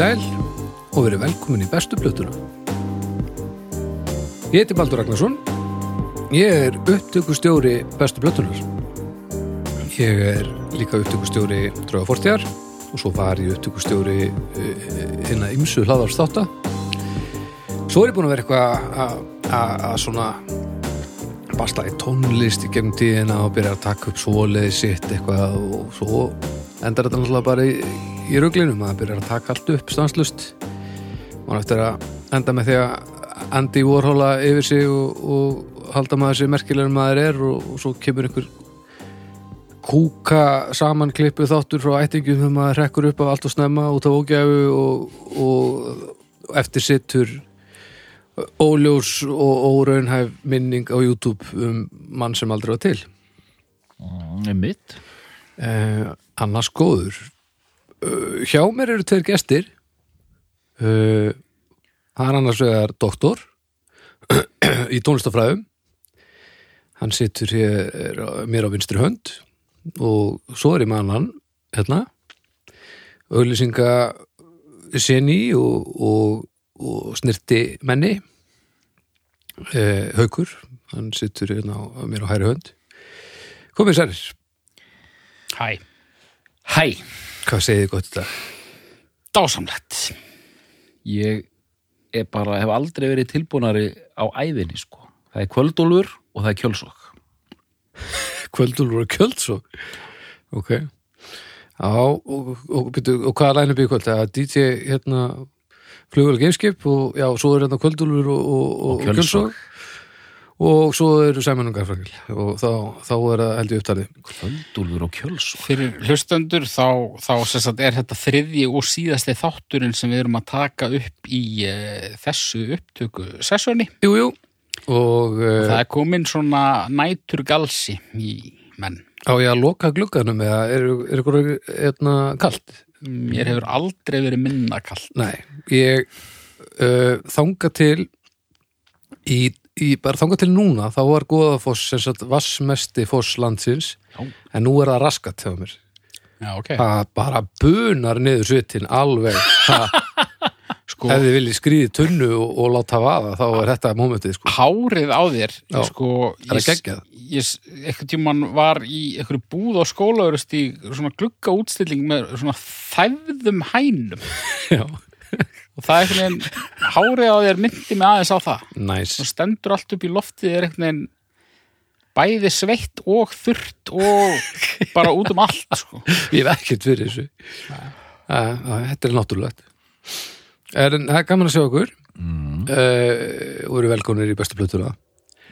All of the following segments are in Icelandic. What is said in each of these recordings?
Sæl og verið velkomin í bestu plötuna. Ég heiti Baldur Ragnarsson. Ég er upptökustjóri bestu plötunar. Ég er líka upptökustjóri Drauga Fortjar og svo var ég upptökustjóri hérna ymsu hlaðarstáta. Svo er ég búin að vera eitthvað að- að að svona basla í tónlist í gegnum tíðina og byrja að taka upp svoleiði sitt eitthvað og svo endar þetta náttúrulega bara í, í ruglinum að byrja að taka allt upp stanslust og eftir að enda með því að andi í vorhóla yfir sig og, og halda maður sér merkilegur maður er og, og svo kemur einhver kúka saman klippu þáttur frá ættingum þegar maður rekkur upp af allt og snemma út af ógæfu og, og eftir sittur óljós og óraunhæf minning á YouTube um mann sem aldrei var til. Mm, mitt eh, annars góður uh, hjá mér eru tveir gestir. Uh, hann er annars vegar doktor í tónlistafræðum hann situr hér mér á vinstri hönd og svo er ég með annan hérna. Auglýsinga seni og, og, og snirti menni. Eh, haukur hann situr hérna á, mér á hæri hönd. Komið særir Hæ. Hæ, Hvað segið þið gott þetta? dásamlegt. Ég er bara, hef aldrei verið tilbúnari á æfinni sko. Það er kvöldúlfur og það er kjölsokk Kvöldúlfur og kjöld svo Ok. Já, og, og, og, byrju, og hvaða læna býr kvöld? Það er DJ hérna flugvel gameskip og já, svo er hérna kvöldúlfur og, og, og, Og og svo eru Sæman og Garfrangil og þá, þá er það held ég upptalið Kvöldúlfur og kjölsokk Fyrir hlustendur þá, þá sem sagt, er þetta þriðji og síðasti þátturinn sem við erum að taka upp í uh, þessu upptöku sessjóni. Jú, jú og uh, Það er komin svona nætur galsi í menn. á ég að loka glugganum eða er, er ykkur hérna kalt? Mér hefur aldrei verið minna kallt. Nei, ég uh, þanga til í, í, bara þanga til núna þá var Góðafoss sem sagt vassmesti foss landsins Já. en nú er það raskat hjá mér Já, ok. það bara bunar niður svittin alveg það, Sko, ef þið viljið skrýði tunnu og, og láta vaða þá er þetta momentið sko. hárið á þér, Já. sko, Það er geggjað. eitthvað tímann var í einhverju búð á skólaurust í svona glugga útstilling með svona þæfðum hænum. Já, Og það er einhvern veginn, hárið á þér myndi mig aðeins á það. næs svo stendur allt upp í loftið er einhvern veginn bæði sveitt og þurrt og bara út um allt sko. Ég hef ekkert fyrir þessu. Þetta er náttúrulegt. En það er gaman að sjá okkur mm. og eru velkonir í bestu plötuna.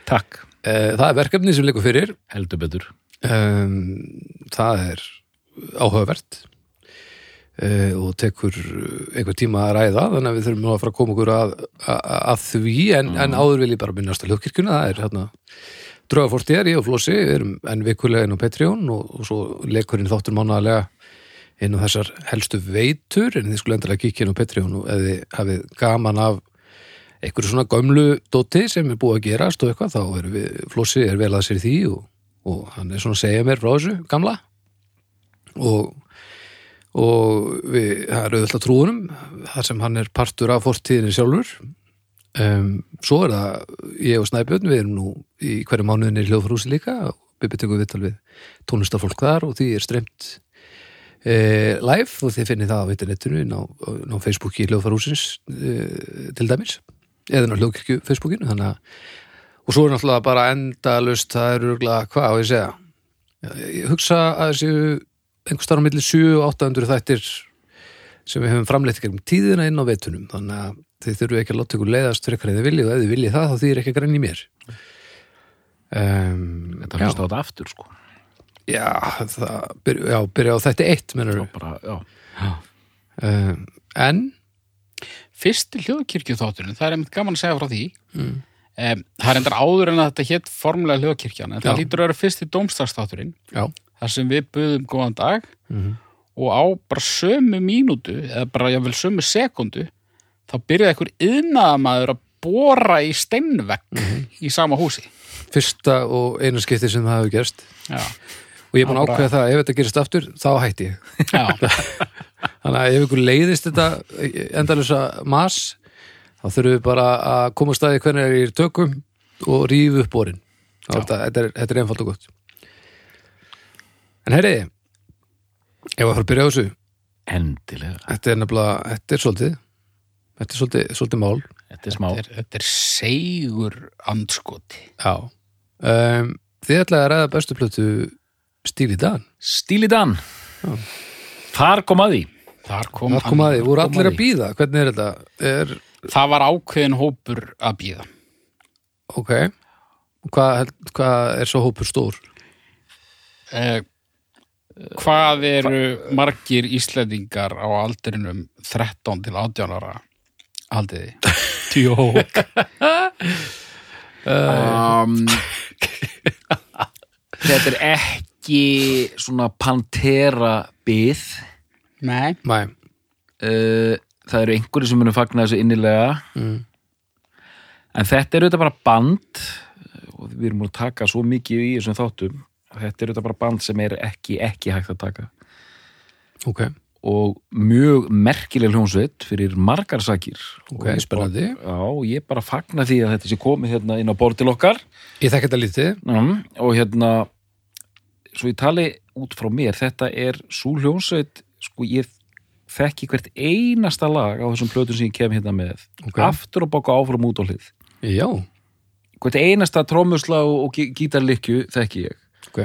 Takk, Eh, Það er verkefni sem leikur fyrir. Heldur betur. Um, Það er áhugavert uh, og tekur einhver tíma að ræða þannig að við þurfum nú að fara að koma okkur að, að, að því. En, en áður vil ég bara minnast að hljóðkirkjuna það er hérna draugafortið ég og Flósi, við erum enn vikulega inn á Patreon og, og svo leikurinn þáttur mánaðarlega inn á þessar helstu veitur. En þið skulle endilega kíkja inn á Patreon og ef þið hafið gaman af einhverju svona gömlu dóti sem er búið að gerast og eitthvað, þá erum við, Flossi er vel að sér því og, og hann er svona að segja mér frá þessu gamla. Og, og við, það er auðvitað trúunum þar sem hann er partur af fortíðinni sjálfur. Um, svo er það ég og Snæbjörn, við erum nú í hverju mánuðinni í hljóðfrúsi líka og við byttingum viðtal við tónlistafólk þar og því er streymt eh, live og þið finnið það á internetinu inn á, á Facebooki hljóðfarúsins eh, til dæmis eða á hljóðkirkju Facebookinu að og svo er náttúrulega bara endalust það er örgulega, hvað á ég segja? Ég hugsa að þessi einhver starf á milli 7 og 800 þættir sem við höfum framleitt gegnum tíðina inn á veitunum þannig að þið þurfum ekki að láta ykkur leiðast fyrir eitthvað þið viljið og ef þið viljið það þá þýr ekki að græni mér. Um, Þetta hlusta á þetta aftur sko. Já, það byrja, já, byrja á þetta eitt mennur um, En? Fyrsti hljóðkirkju þátturinn, það er einmitt gaman að segja frá því. Mm. um, það er endar áður en að þetta hétt formulega hljóðkirkjan en það lítur að vera fyrsti dómstagsþátturinn Já, þar sem við buðum góðan dag Mhm. og á bara sömu mínútu eða bara jáfnvel sömu sekundu þá byrjaði einhver yðnaðamaður að bóra í steinvegg Mhm. í sama húsi. Fyrsta og einu skipti sem það hefur gerst. Já, og ég er búin að ákveða það að ef þetta gerist aftur þá hætti ég. Þannig að ef ykkur leiðist þetta endalusa mas þá þurfum við bara að koma að staði hvernig er í tökum og rífu upp borin. Þetta, er, þetta er einfalt og gott en herri ef að fara að byrja á þessu. Endilega, þetta er nefnilega, þetta er svolítið þetta er svolítið, svolítið mál. Þetta er smá Þetta er, þetta er segur andskoti. já. Um, þið ætlaði að ræða bestu plötu stíl í dag Stíli Dan. Þar kom að því. Þar kom það kom að því, voru allir að að býða hvernig er þetta, er, Það var ákveðin hópur að býða. ok. Hvað, hvað er svo hópur stór? Eh, hvað eru margir Íslendingar á aldrinum 13 til 18 ára haldiði? Tjók. um, Þetta er ekki svona Pantera byð Nei. Uh, Það eru einhverju sem munum fagna þessu innilega mm. En þetta er auðvitað bara band og við erum múin að taka svo mikið í þessum þáttum þetta er auðvitað bara band sem er ekki, ekki hægt að taka. Ok, og mjög merkileg hljónsveit fyrir margar sakir. Ok, Og Já, ég bara fagna því að þetta sé komið hérna inn á borð til okkar. Ég þekki þetta lítið. Mm, og hérna svo ég tali út frá mér þetta er svo hljónsveit sko ég þekki hvert einasta lag á þessum plötum sem ég kem hérna með. Ok. aftur og baka áfram út á hlið. Já, hvert einasta trómusla og, og gí- gítarlikju þekki ég ok,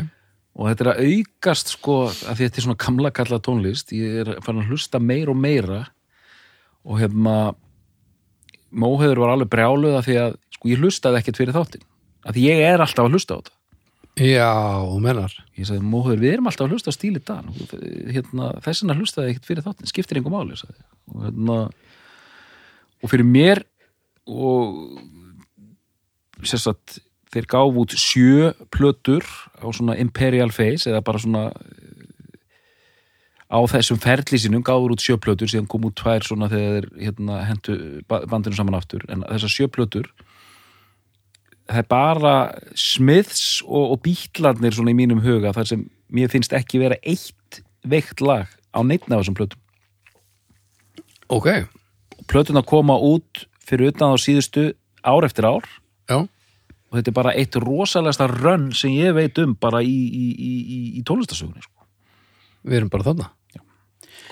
og þetta er að aukast sko að þetta er svona gamla kalla tónlist. Ég er fann að hlusta meir og meira. Og hérna Móheður var alveg brjáluð af því að sko ég hlustaði ekkert fyrir þáttin af því ég er alltaf að hlusta á þetta. Já, mennar ég sagði Móheður við erum alltaf að hlusta á stíli Dan hérna, þess vegna hlustaði ekkert fyrir þáttin skiptir einhver máli og hérna og fyrir mér og sérstætt þeir gáf út sjö plötur á svona Imperial Face eða bara svona á þessum ferli sínum gáður út sjö plötur síðan kom út tvær svona þegar þeir hérna, hentu ba- bandinu saman aftur. En þessar sjö plötur það er bara Smiths og, og bítlarnir svona í mínum huga þar sem mér finnst ekki vera eitt veikt lag á neittna af þessum plötum. Ok, plötuna koma út fyrir utan á síðustu ár eftir ár. Já, og þetta er bara eitt rosalegasta rönn sem ég veit um bara í, í, í, í, í tónlistasögunni sko. við erum bara þarna.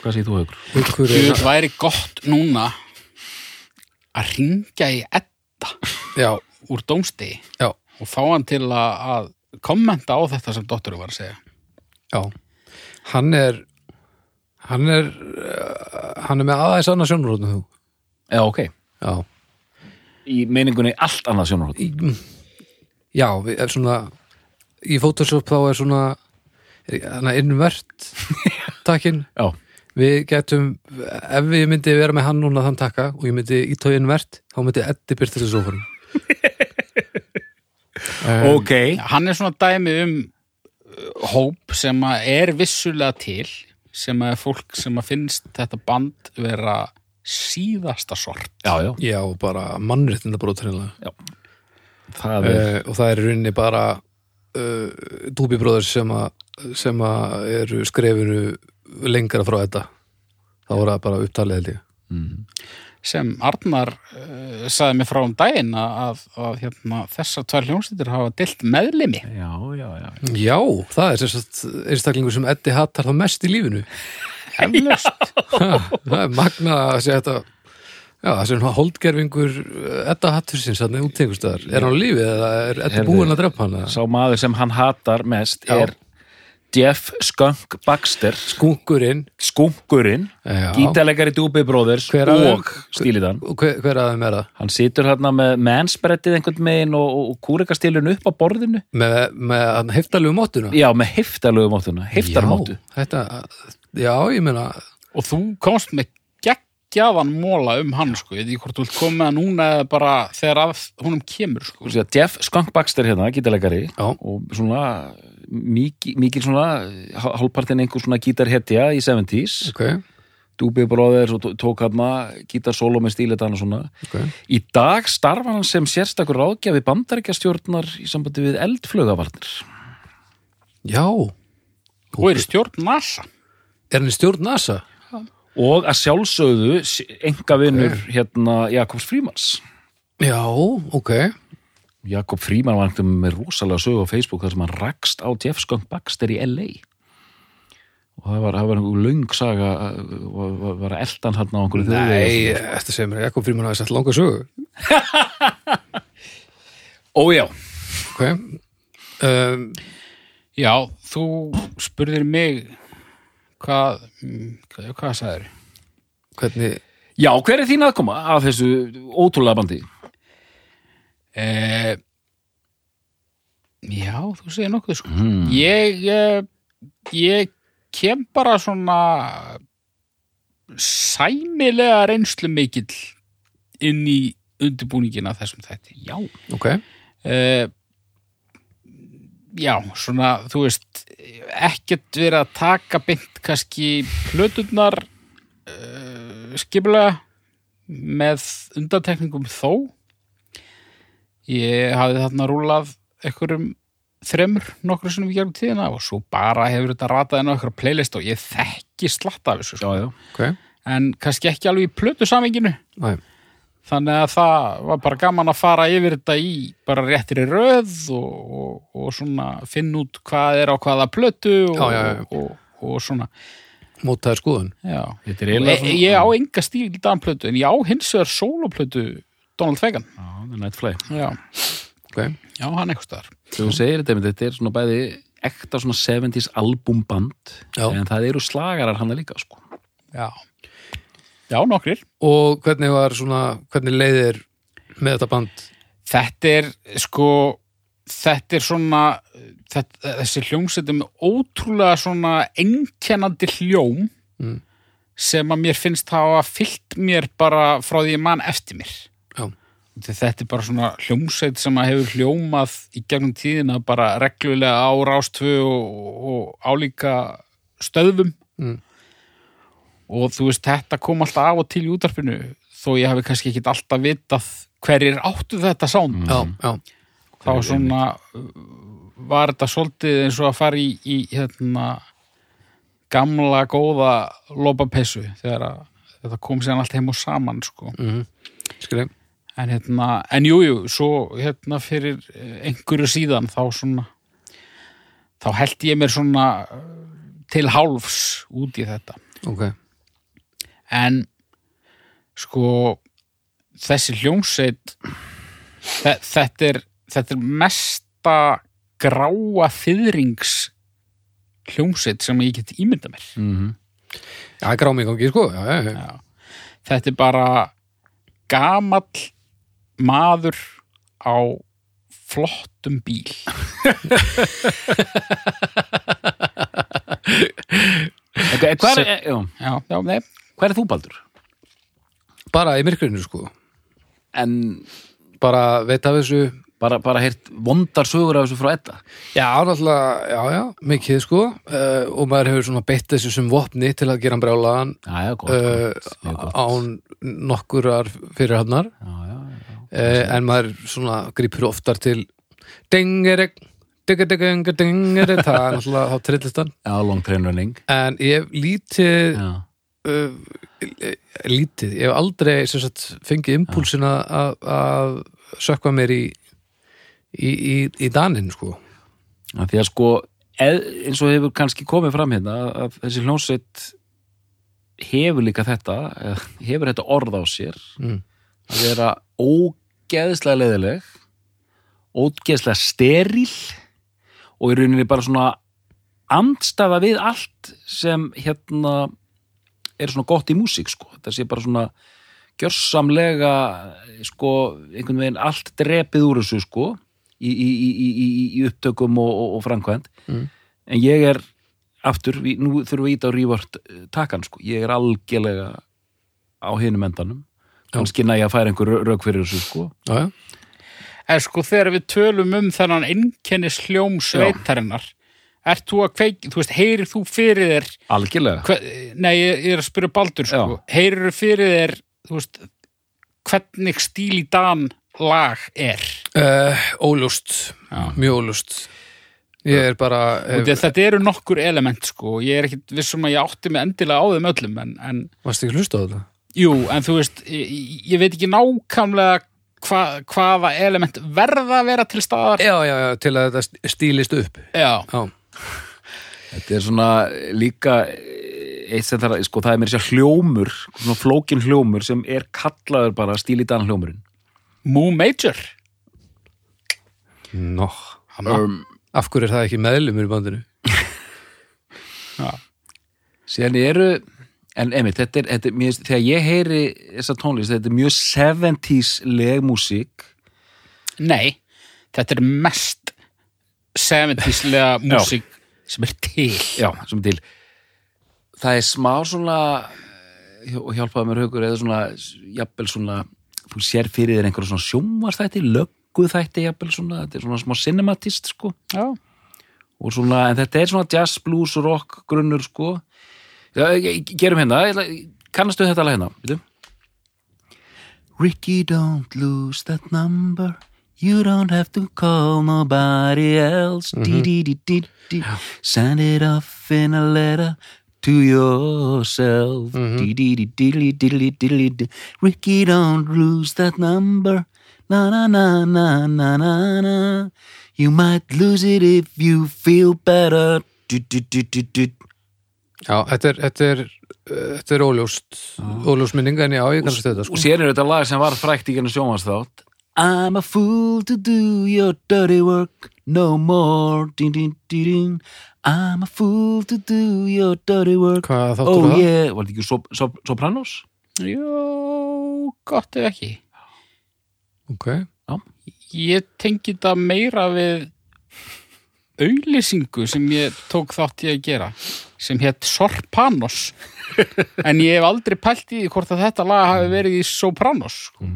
Hvað segir þú ykkur Þú er, væri gott núna að ringja í Edda já, úr dómstegi já, og fá hann til að, að kommenta á þetta sem dótturum var að segja. já. Hann er hann er uh, hann er með aðeins annað sjónrótnu þú. Já, ok. já, Í meiningunni allt annað sjónarhótt. Já, við svona í Photoshop þá er svona er innvert takkin Já, við getum, ef við myndi vera með hann núna þann takka og ég myndi ítói innvert þá myndi Eddi byrta þessu sófarum um, ok. Hann er svona dæmi um uh, hóp sem að er vissulega til sem að er fólk sem að finnst þetta band vera síðasta sort. Já, já. já, bara mannréttinda brotrinnlega Það er, uh, og það er í rauninni bara uh, dúbibróður sem að sem að eru skrefinu lengra frá þetta. Þá voru það bara upptalið held ég. Mm, sem Arnar uh, saði mér frá um daginn að, að hérna, þessar tvær hljómsýttir hafa dilt meðlimi. já, já, já. já, það er sem sagt einstaklingur sem Eddi hattar það mest í lífinu. Það er magna að segja þetta já, það svona holdgerfingur Edda hattursins hann er útengustöðar er hann á lífi eða er Heyrðu, búinn að drepa hann? Sá maður sem hann hatar mest Já. er Jeff Skunk Baxter, skunkurinn skunkurinn, gítalegari af þeim? og stíliðan. hver, hver að þeim er það? Hann situr hérna með mennsprettið einhvern megin og, og, kúrekastilun upp á borðinu. með, með hann heftalegu mótuna Já, með heftalögu mótuna, heftarmótu. já, þetta, já, ég meina Og þú komst með geggjaðan móla um hann, sko. Ég veit ekki hvort þú vilt koma það núna eða bara þegar að honum kemur, sko. Jeff Skunk Baxter hérna, gítalegari Já. og svona mikil, mikil svona hálfpartin einhver svona gítarhetja í 70s ok, Doobie Brothers og tó- tók hérna gítarsólo með stíletan og svona ok Í dag starfa hann sem sérstakur ráðgjafi bandaríkjastjórnar í sambandi við eldflögavarnir. já, Og er stjórn NASA. er hann í stjórn NASA? Og að sjálfsögðu enga vinnur hérna Jakobs Frímans. Já, ok. Jakob Fríman var einhvern með rosalega sögu á Facebook þar sem hann rakst á Jeff Skunk Baxter í LA og það var, var einhver löng saga var, var, að eldan hann á einhverju þjóðvegi. Nei, þetta segir mér að Jakob Fríman hafi sett langa sögu. Ó já, Ok. Um, Já, þú spurðir mig hvað, mm, hvað, hvað sagður? Hvernig já, hver er þín aðkoma af þessu ótrúlega bandi? Eh, já, þú segir nokkuð sko. Mm. Ég, eh, ég kem bara svona sæmilega reynslu mikill inn í undirbúningina þessum þætti. Já, Ok uh, já, svona þú veist, ekkert verið að taka beint kannski plöturnar uh, skipulega með undantekningum þó. Ég hafði þarna rúlað einhverjum þremur nokkru sinum í gegnum tíðina og svo bara hefur þetta ratað inn á einhverja playlist og ég þekki slatta af þessu já, sko. já Ok. En kannski ekki alveg í plötu saminginu Næ, Þannig að það var bara gaman að fara yfir þetta í bara réttir í röð og, og, og svona finna út hvað er á hvaða plötu og, Já, já, já. og, og svona, mótaður skoðun já. Þetta er eiginlega Ég, á enga stíl danplötu en ég á hins vegar sóloplötu Donald Fagan. Nættflæg Já, hann staðar. Þegar þú segir þetta, þetta er svona bæði ekta svona 70s albumband Já. en það eru slagarar hann líka sko. Já. Já, nokkrir. Og hvernig var svona Hvernig leiðir með þetta band Þetta er sko þetta er svona þetta, þessi hljómsveit er með ótrúlega svona einkennandi hljóm Mm. sem að mér finnst hafa fyllt mér bara frá því ég man eftir mér Já. Þetta er bara svona hljómsveit sem að hefur hljómað í gegnum tíðina bara reglulega á rástvö og, og álíka stöðvum Mm. Og þú veist þetta kom alltaf af og til í útarpinu þó ég hafi kannski ekki alltaf vitað hverjir áttu þetta sound. Já, já, þá svona var þetta svolítið eins og að fara í, í hérna gamla góða lopapessu þegar að þetta kom sér allt heim og saman sko. mm skilja en hérna, en jújú jú, svo hérna fyrir einhverju síðan þá svona þá held ég mér svona til hálfs út í þetta. Ok, en sko þessi hljómsveit þe þetta er þetta er mesta gráa þyðrings hljómsveit sem ég get ímynda mér. Mm -hmm. já, grámi gangi sko. Já, já, já, Já. þetta er bara gamall maður á flottum bíl. Hvað, er, já, já, já, nei, hvað er þú Baldur? Bara í myrkrinu sko. En Bara veit af þessu. bara, bara heyrt vondar sögur af þessu frá Edda? Já, náttúrulega, já, já, mikið sko. Uh, og maður hefur svona beitt þessu sem vopni til að gera hann brjálaðan Já, já, gott, uh, gott, mjög gott. án nokkurar fyrir hannar Já, já, já, uh, en maður svona grýpur oftar til dingereg dingereg, dingereg það er náttúrulega þá trillistan já, long train running. En ég lítið uh, lítið, ég hef aldrei sagt, fengið impúlsin að- að að sökva mér í í, í, í danin sko Af því að sko eð, eins og hefur kannski komið fram hérna að- að þessi hljónsveit hefur líka þetta hefur þetta orð á sér mm. að vera ógeðslega leiðileg ógeðslega steril og í rauninni bara svona andstafa við allt sem hérna er svona gott í músík sko. Þetta sé bara svona gjörsamlega sko einhvern veginn allt drepið úr þessu sko í, í, í, í, í- í upptökum og, og, og framkvæmt Mm. en ég er aftur, við, nú þurfum við ít á rívart takan sko, ég er algjörlega á hinum endanum. Kannski næja að færa einhver rauk fyrir þessu sko. Já, já, en sko þegar við tölum um þennan einkennis hljóm ert þú að kveik, þú veist, heyrir þú fyrir þér algjörlega. Hver, nei, ég, ég er að spyrja Baldur sko, heyrir þú fyrir þér þú veist, hvernig stíl í dan lag er? Uh, óljóst. Já. mjög óljóst. Ég er bara hef, þetta eru nokkur element sko, ég er ekkit vissum að ég átti mig endilega á þeim öllum en, en varst ekki hlusta á þetta? jú, en þú veist ég, ég veit ekki nákvæmlega hva, hvaða element verða að vera til staðar. Já, já, já, til að þetta stílist upp. Já, Já, Þetta er svona líka eh, eitt sem það, sko, það er mér sér hljómur svona flókin hljómur sem er kallaður bara stíl í dan hljómurinn. Moo Major. Nó. Um, Af hverju er það ekki meðlumur í bandinu? já, síðan eru en einmitt, þetta er, þetta er mjög, þegar ég heyri þessa tónlist, þetta er mjög 70s leg músík nei þetta er mest 70slega músík sem er til. Já, sem er til. Það er smá svona eh, og hjálpaði mér haugur eða svona, jafnvel svona þú sér fyrir þér einhverja svona sjónvarstætti lögguðþætti jafnvel svona þetta er svona smá cinematist sko. Já, og svona, en þetta er svona jazz, blues, rock grunnur sko. Já, gerum hérna, kannastu þetta alveg hérna veitum? Ricky don't lose that number You don't have to call nobody else. Di, di, di, di, di. Send it off in a letter to yourself. Di, di, di, di, di, di, di, di. Ricky don't lose that number. Na na na na na na na. You might lose it if you feel better. Du, du, du, du, du. Já, þetta er, þetta er, uh, þetta er óljóst, óljóst minning en já, ég kannast þetta sko. og sér er þetta lag sem var frækt í genið sjónvarsþátt I'm a fool to do your dirty work no more din, din, din, din. I'm a fool to do your dirty work Hvað þáttur oh það? yeah, var þetta ekki sop, sop, Sopranos? Jó, gott ef ekki Ok, ég tengi þetta meira við auðlýsingu sem ég tók þátt í að gera sem hétt Sorpanos en ég hef aldrei pælt í hvort að þetta lag hafi verið í Sopranos sko.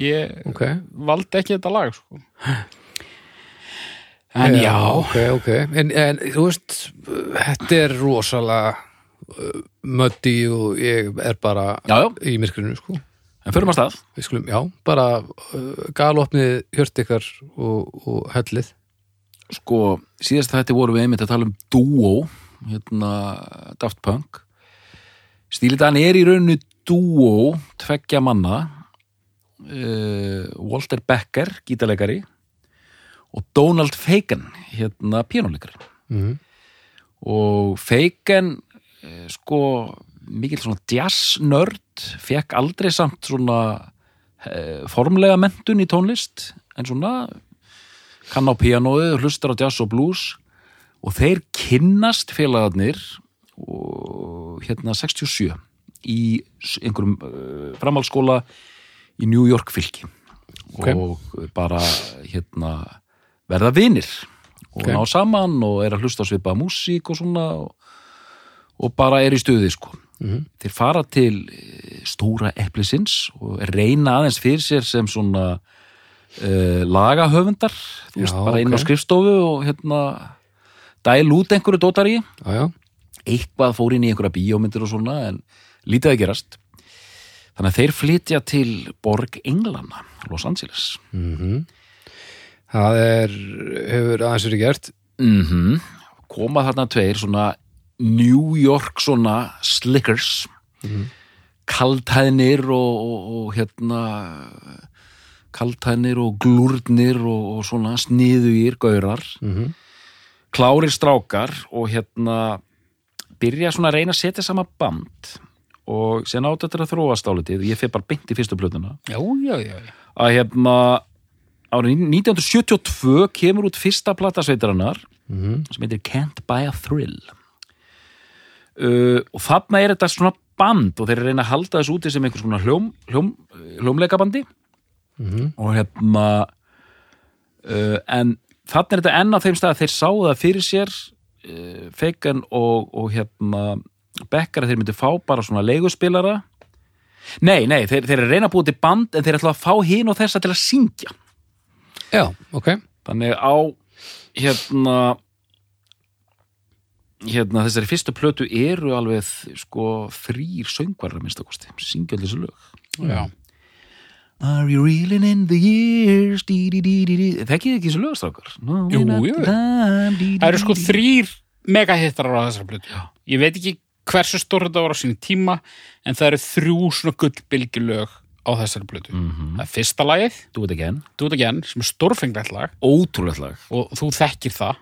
Ég ok. valdi ekki þetta lag sko. en já, Ok, ok, en, en þú veist, þetta er rosalega uh, möddi og ég er bara Já, já. í myrkrinu sko. En förum að stað. Við skulum, já, bara uh, galopnið hjört ykkar og, og hellið Sko, síðast þetta vorum við einmitt að tala um Duo hérna, Daft Punk. Stílidan er í rauninu Duo tveggja manna uh, Walter Becker gítarleikari og Donald Fagan hérna pínuleikari mm. og Fagan eh, sko mikill svona jazz nörd fekk aldrei samt svona eh, formlega mentun í tónlist en svona kann á píanóið, hlustar á jazz og blues og þeir kynnast félagarnir og hérna 67 í einhverjum uh, framhaldsskóla í New York fylki Ok. og bara hérna verða vinir. Og Ok. ná saman og er að hlusta á svipaða músík og svona og, og bara er í stuði sko. Mhm. þeir fara til eh, stóra eplisins og reyna aðeins fyrir sér sem svona uh, lagahöfundar. Þú veist, bara inn á skrifstofu og hérna dæl út einhverju dótari Já, já, eitthvað fór inn í einhverja bíómyndir og svona en lítið að gerast þannig að þeir flytja til borg Englana, Los Angeles. Mm það er hefur aðeins verið gert. Mm koma þarna tveir svona New York svona slickers. Kaltæðnir og, og, og hérna kaltæðnir og glúrnir og, og svona sniðugir gaurar. Mm klárir strákar og hérna byrja svona að reyna að setja sama band og sen átt þetta að þróast álitið ég fyrir bara beint í fyrstu plötuna. Já, já, já, að hérna árið 1972 kemur út fyrsta plata sveitarinnar -hmm. sem heitir Can't Buy a Thrill. Uh, og þarna er þetta svona band og þeir reyna að halda þessu úti sem einhvers konar hljóm, hljóm, hljómleikabandi. Mhm. og hérna uh, en þarna er þetta enn á þeim stað að þeir sáu það fyrir sér uh, Fagan og, og hérna Becker að þeir myndi fá bara svona leiguspilara nei, nei, þeir, þeir reyna að búið til band en þeir ætla að fá hinn og þessa til að syngja Já, ok Þannig á hérna hérna þessari fyrstu plötu eru alveg sko þrýr söngvarar minnst að kosti, syngja allir þessu lög já. Are you reeling in the years. Þekkið ekki þessu lögastrákar? No, Jú, jú. Það eru sko þrýr megahittar á þessar blötu. Ég veit ekki hversu stór þetta var á sínu tíma, en það eru þrjú svona gullbylgjulög á þessari blötu. Mhm. Það er fyrsta lagið, Do it again Do It Again, sem er stórfenglegt lag Ótrúlegt lag og þú þekkir það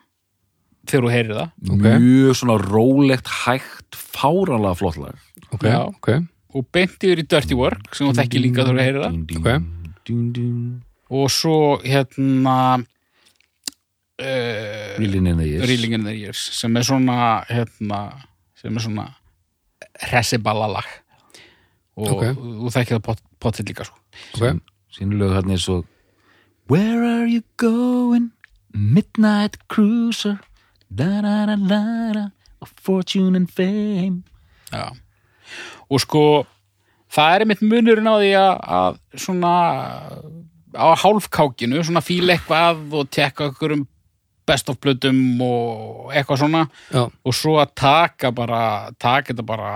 þegar þú heyrir það. Ok. Mjög svona rólegt, hægt, fáránlega flott lag ok, Já. ok Og beint yfir í Dirty Work, sem þú þekkir líka þegar þú heyrir það. Og svo hérna... Uh, Reeling in the years Reeling in the Years sem er svona hérna, sem er svona hressiballalag og Ok. þú þekkir það pot, potið líka sko. ok, Sýnulegu hann er svo Where are you going? Midnight cruiser da da da da da of fortune and fame Já. og sko það er mitt munurinn á því að, að svona á hálfkákinu, svona fíla eitthvað og tekka okkur um best of blötum og eitthvað svona. Já, og svo að taka bara taka þetta bara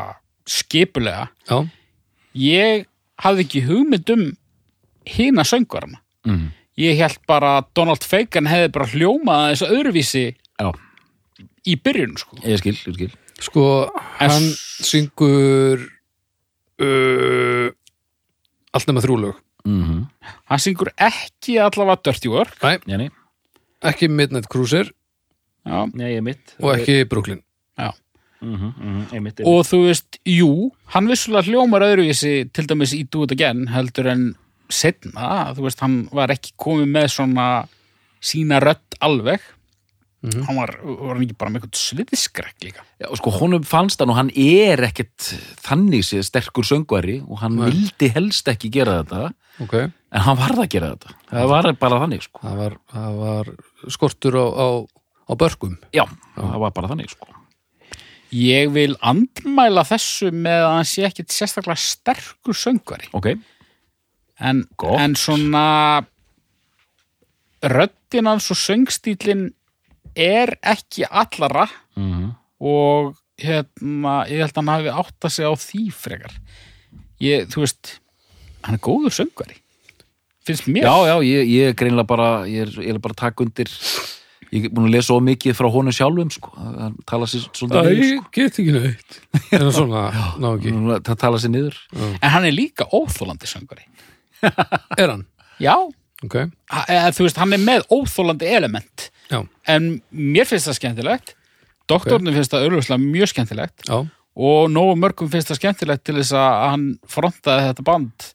skipulega. Já. Ég hafði ekki hugmynd um hina söngvarana. Mm. ég held bara að Donald Fagan hefði bara hljómað þessu öðruvísi Já, í byrjun sko. ég skil, ég skil. Sko, En hann syngur uh, allt nema þrjúlög mm hann syngur ekki allavega Dirty Work. Nei, nei, ekki Midnight Cruiser. Já. nei, ég er mitt. Og ekki Brooklyn. Mm -hmm, mm -hmm, mitt, og þú veist, jú hann vissulega hljómar öðruvísi til dæmis í Do It Again heldur en setna, þú veist, hann var ekki komið með svona sína rödd alveg. Mhm. hann var, var hann ekki bara með eitthvað sviðskrekk líka? Já, sko, honum fannst hann og hann er ekkert þannig séð sterkur söngvari og hann Nei. vildi helst ekki gera þetta Ok, en hann varð að gera þetta. Það var bara þannig, sko. Það var, það var skortur á, á, á börkum. Já, það var bara þannig, sko. Ég vil andmæla þessu með að hann sé ekkit sérstaklega sterkur söngvari. Ok, en, en svona röddin hans og söngstílin er ekki allara mm og hérna, ég held að hann hafi átt að segja á því frekar. Ég, þú veist hann er góður söngvari. Finnst mér. Já, já, ég, ég er greinlega bara ég er, ég er bara að taka undir ég er búin að lesa of mikið frá honum sjálfum sko. það tala sér svolítið niður Æ, get ekki neitt. Svona, ná ekki. sko. það tala sér niður. En hann er líka óþólandi söngvari. Er hann? já, Ok, eða, þú veist, hann er með óþólandi element. Já, en mér finnst það skemmtilegt. Doktornum finnst það auðvitað mjög skemmtilegt. Já. Og nógu mörgum finnst það skemmtilegt til þess að hann frontaði þetta band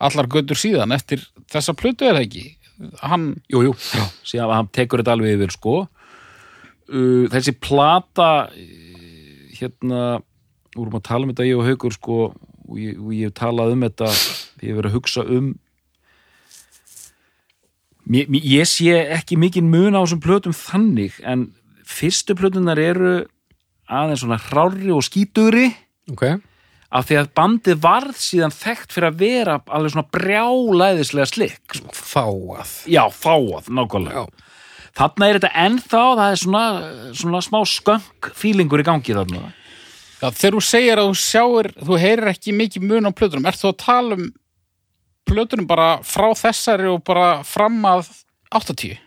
allar göttur síðan eftir þessa plötu er það ekki? Hann, Jú, jú, já. síðan að hann tekur þetta alveg yfir sko. Uh, þessi plata uh, hérna vorum að tala um þetta ég og Haukur sko og ég, og ég hef talað um þetta ég hef verið að hugsa um mér, mér, ég sé ekki mikið mun á þessum plötum þannig en fyrstu plötunar eru aðeins svona hrári og skítugri. Ok, af því að bandið varð síðan þekkt fyrir að vera alveg svona brjálæðislega slikk sko. fáað Já, fáað, nákvæmlega. Þarna er þetta ennþá, það er svona, svona smá skönk fílingur í gangi þarna. Já, þegar þú segir að þú sjáir þú heyrir ekki mikið mun á plötunum ert þú að tala um plötunum bara frá þessari og bara fram að 80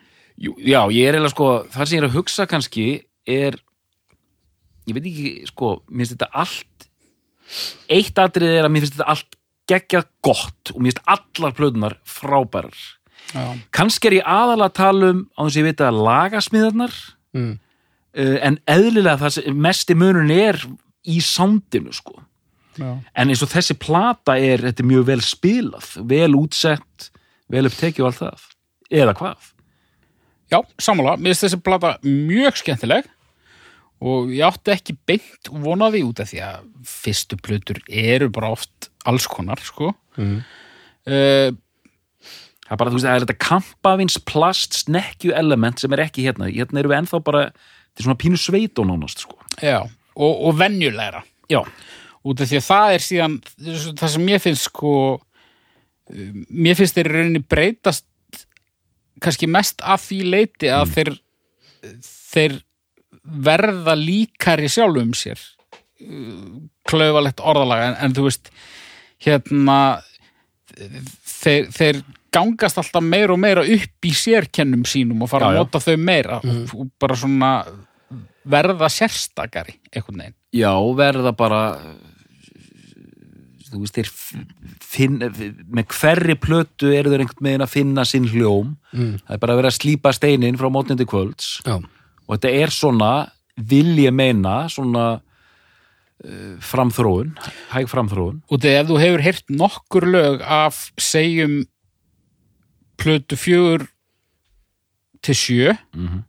Jú, Já, ég er eiginlega sko, það sem ég er að hugsa kannski er ég veit ekki, sko, mér finnst þetta allt eitt atrið er að mér finnst þetta allt geggjað gott og mér finnst allar plötunar frábærar. Kannski er ég aðalega að tala um á þess að ég veit að lagasmiðarnar mm. uh, en eðlilega það sem mesti munurinn er í sándinu sko. Já. en eins og þessi plata er þetta er mjög vel spilað, vel útsett vel upptekið og allt það. Eða hvað? Já sammála, mér finnst þessi plata mjög skemmtileg og ég átti ekki beint vonaði út af því að fyrstu plötur eru bara oft alls konar sko. Mm. uh, það er bara, þú veist, það er þetta kampavins plast snekkju element sem er ekki hérna. Hérna erum við ennþá bara, þetta er svona pínu sveit og nánast, sko. Já, og, og venjulegra. Já, út af því að það er síðan það sem mér finnst sko um, mér finnst þeir rauninni breytast kannski mest að því leiti að þeir þeir verða líkari sjálfum sér klauvalegt orðalag en, en þú veist hérna þeir, þeir gangast alltaf meira og meira upp í sérkennum sínum og fara Já, að já. nota þau meira og, og bara svona verða sérstakari einhvern veginn. Já, verða bara þú veist, þeir finn, með hverri plötu eru þeir einhvern veginn að finna sinn hljóm. Mm. það er bara að vera að slípa steinin frá mótnindi kvölds. Já, og þetta er svona vil ég meina svona uh, framþróun hæg framþróun og þegar ef þú hefur heyrt nokkur lög af segjum plötu fjögur til sjö Mhm.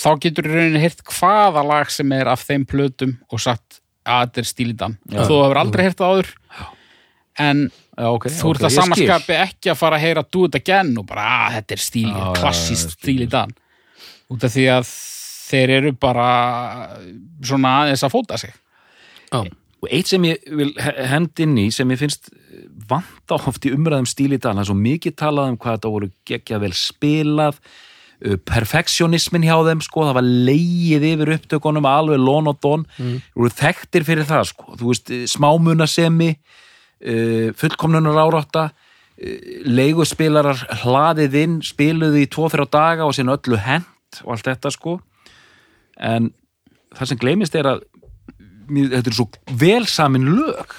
þá getur í rauninni heyrt hvaða lag sem er af þeim plötum og sagt að þetta er stílidan Já. þú hefur aldrei heyrt það áður en Já, ok, þú ert að ég skil. samanskapi ekki að fara að heyra do it again og bara að þetta er stíl, Já, já, já, klassist ég skil. stílidan út af því að þeir eru bara svona aðeins að fóta sig. Já, og eitt sem ég vil he- henda inn í sem ég finnst vanta oft í umræðum stíl í dag, það er svo mikið talað um hvað þetta voru geggjað vel spilað uh, perfektionismin hjá þeim sko, það var leið yfir upptökunum alveg lón og don, mm. voru þekktir fyrir það sko, þú veist, smámunasemi uh, fullkomnunar árátta uh, leiguspilarar hlaðið inn, spiluðu í tvo-þrjá daga og síðan öllu hent og allt þetta sko en það sem gleymist er að þetta er svo vel samin lög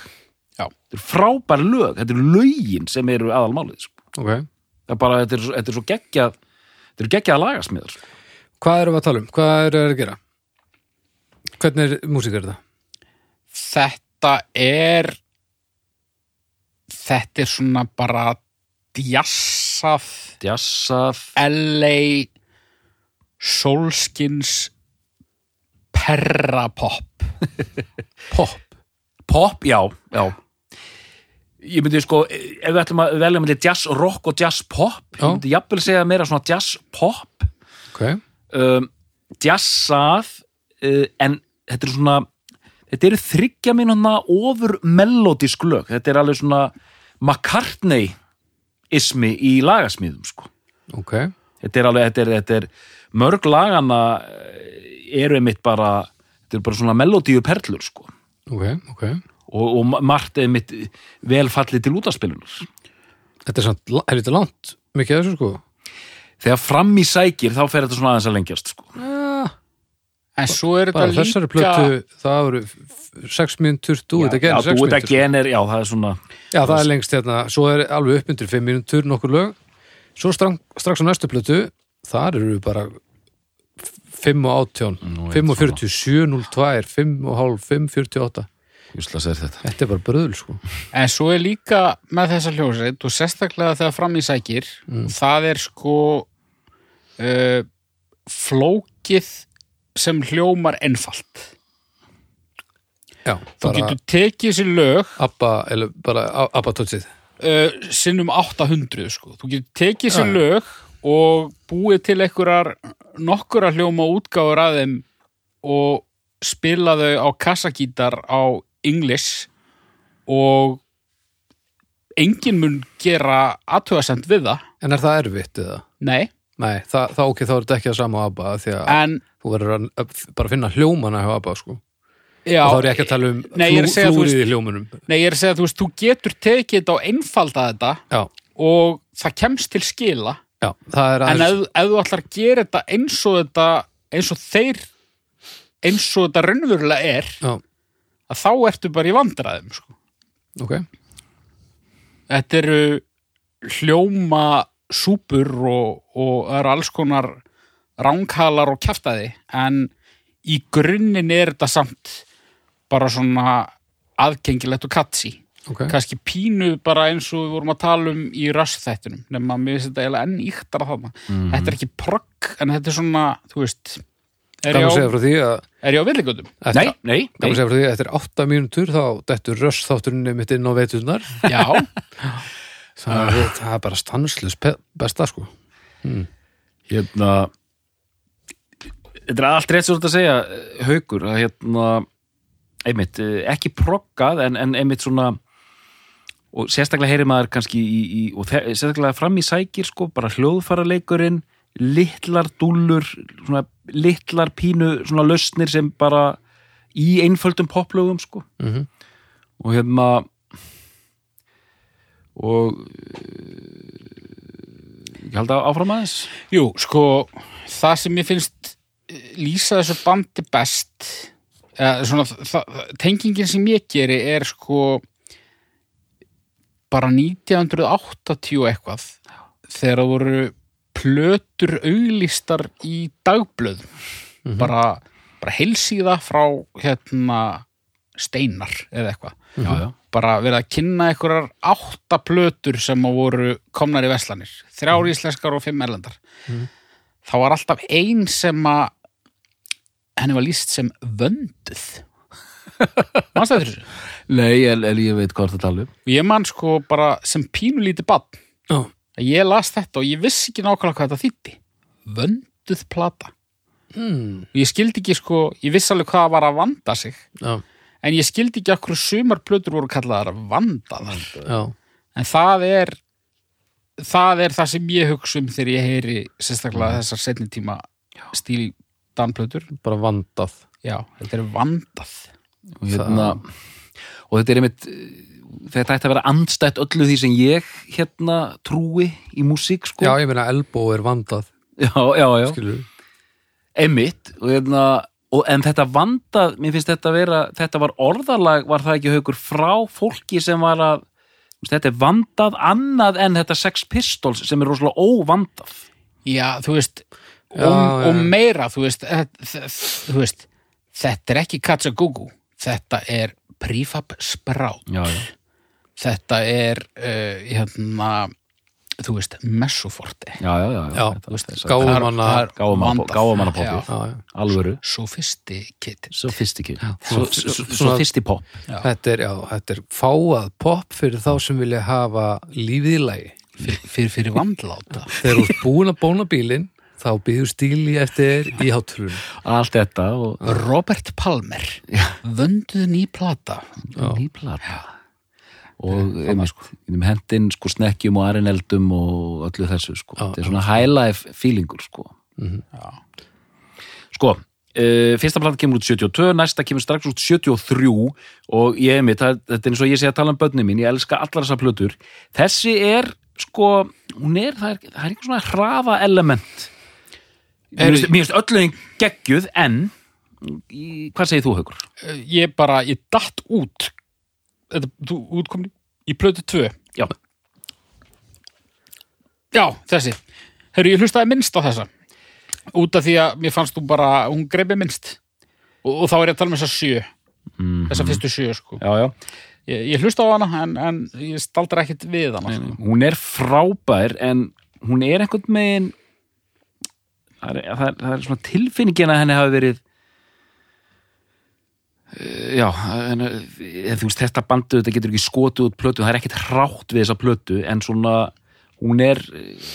Já. þetta er frábær lög þetta eru lögin sem eru aðalmálið sko. ok það er bara, þetta er, svo- þetta er svo geggjað þetta eru geggjað lagasmiðar sko. Hvað erum við að tala um? Hvað eru þeir að gera? Hvernig er músík er þetta? þetta er þetta er svona bara djassað djassað, LA Solskins perrapop. Pop. Pop, já, já. Ég myndi sko, ef við ætlum að velja með jazz rock og jazz pop Já. ég myndi jafnvel segja meira svona jazz pop. Ok, um, jazzað uh, en þetta er svona þetta eru þryggja mínúna ofur melodísk lög, þetta er alveg svona McCartney ismi í lagasmíðum sko. Ok. Þetta er alveg, þetta er, þetta er mörg lagana eru einmitt bara þetta er bara svona melodíu perlur sko. Ok, ok. Og, og ma- margt einmitt vel fallið til útaspilunar Þetta er samt, er þetta langt? Mikið af þessu sko. Þegar fram í sækir þá fer þetta svona aðeins að lengjast sko. Ah, en svo er Bara þetta þessari líka plötu Það eru 6 mínútur Þú þetta já, genið 6 þú þetta mínútur genir, já það er svona Já, það er lengst hérna. Svo er alveg upp undir 5 mínútur nokkur lög. Svo strang, strax á næstu plötu Þar eru bara 5 og 18 Nú, 5 og 47, 02, 5 og hálf 5, 48 Júslas er þetta. Þetta er bara bröðul sko. En svo er líka með þessa hljóðsveit og sérstaklega þegar fram í sækir það er sko uh, flókið sem hljómar einfalt. Já, þú getur tekið sér lög Abba, eller bara Abba tótsið uh, sinnum 800 sko. þú getur tekið sér lög og búið til einhverjar nokkura hljóma útgáfur að þeim og spila þau á kassagítar á English og enginn mun gera aðtöðasend við það. En er það erfitt eða? nei, Nei, það, þá ok, þá er þetta ekki að sama á Abba því að en þú verður að bara finna hljómana hjá Abba sko. Já, og þá er ég ekki að tala um Nei, er að flúrið í hljómunum. Nei, ég er að segja að þú veist, þú getur tekið þetta og einfalda þetta Já, og það kemst til skila já, það er en ef, ef þú ætlar að gera þetta eins og þetta eins og þeir eins og þetta raunverulega er Já, að þá ertu bara í vandræðum sko. ok. Þetta eru hljóma súpur og, og eru alls konar ránghalar og kjaftaði en í grunninn er þetta samt bara svona aðgengilegt og katsi Ok, kannski pínu bara eins og við vorum að tala um í rössþættunum nema mér finnst þetta eiginlega enn íktara þarna. Þetta er ekki progg en þetta er svona þú veist er ég á, segja frá því að er ég á villigötum? Nei, nei, nei. segja frá því að eftir 8 mínútur þá dettur röss þátturinn mitt inn á veiturnar Já, það, er, það er bara stanslus besta sko. Hérna þetta er allt rétt svo að segja haukur að hérna einmitt, eh, ekki proggað en, en einmitt svona og sérstaklega heyri maður kannski í, í, og sérstaklega fram í sækir sko, bara hljóðfaraleikurinn litlar dúllur svona litlar pínu svona lausnir sem bara í einföldum poplögum sko Mhm. og hérna og ég held að áfram aðeins Jú, sko, það sem ég finnst eh, lýsa þessu bandi best eða svona, það, tengingin sem ég geri er sko bara 1980 og eitthvað þegar það voru plötur auglýstar í dagblöð bara, bara heilsíða frá hérna steinar eða eitthvað. Já, já. bara verið að kynna einhverjar átta plötur sem að voru komnar í veslanir þrjár íslenskar og fimm erlendar. Þá var alltaf ein sem að henni var líst sem vönduð. Mannst það þessu Nei, en, en ég veit hvað það tala um. Ég man sko bara sem pínulítið bann Já. ég las þetta og ég vissi ekki nákvæmlega hvað þetta þýtti vönduð plata. Hmm. og ég skildi ekki sko, ég vissi alveg hvað var að vanda sig. Já, en ég skildi ekki okkur sumar plötur voru kallaðar vandaðar. Já, en það er það er það sem ég hugsa um þegar ég heyri sérstaklega þessar setni tíma stíl danplötur bara vandað. Já, þetta er vandað. Og, hérna, og þetta er einmitt þetta ætti að vera andstætt öllu því sem ég hérna trúi í músík sko Já, ég meina elbó er vandað já, já, já. skilur einmitt og hérna og, en þetta vandað, mér finnst þetta vera þetta var orðalag, var það ekki haukur frá fólki sem var að þú veist, þetta er vandað annað en þetta Sex Pistols sem er rosalega óvandað já, þú veist Já, og, já. og meira, þú veist, þe- þú veist þetta er ekki Katsagugu þetta er Prefab Sprout já, já, þetta er uh, hérna þú veist, er- það er gáfumanna- vandað. gáfumannapoppið. Já. Já, já. alvöru, Sophisticated sophisticated Svona- so, so, svona- so fyrsti pop Þetta er, já, þetta er fáað pop fyrir þá sem vilja hafa lífið í lagi. Fyrir, fyrir, vandláta. Þegar þú ert búin að bóna bílinn þá býður stíli eftir í hátrun allt þetta og Robert Palmer vönduð ný plata. Nýplata og einmitt, um hendin sko snekkjum og arineldum og öllu þessu sko, Já, þetta er svona high life feelingur sko. Mhm. sko Uh, fyrsta plata kemur út 72, næsta kemur strax út 73 og ég einmitt, það, þetta er eins og ég sé að tala um börni mín, ég elska allar þessar plötur. Þessi er sko hún er, það er, það er eitthvað svona hraða element mér finnst- mér finnst öllu geggjuð en hvað segir þú Haukur? ég bara, ég datt út. Þetta, þú útkomni í plötu 2 Já, já, þessi. Herru, ég hlustaði minnst á þessa. Út af því að mér fannst þú bara hún greipi minnst. Og, og þá er ég að tala um þessa sjö. Mm, þessa fyrstu sjö, sko. Já, já. Ég, ég hlusta á hana en, en ég staldra ekkit við hana sko. hún er frábær en hún er einhvern megin það er, það er, það er svona tilfinningin að henni hafi verið Eh, já en, eh, þú veist þetta bandu þetta getur ekki skotið út plötu það er ekkert hrátt við þessa plötu en svona hún er eh,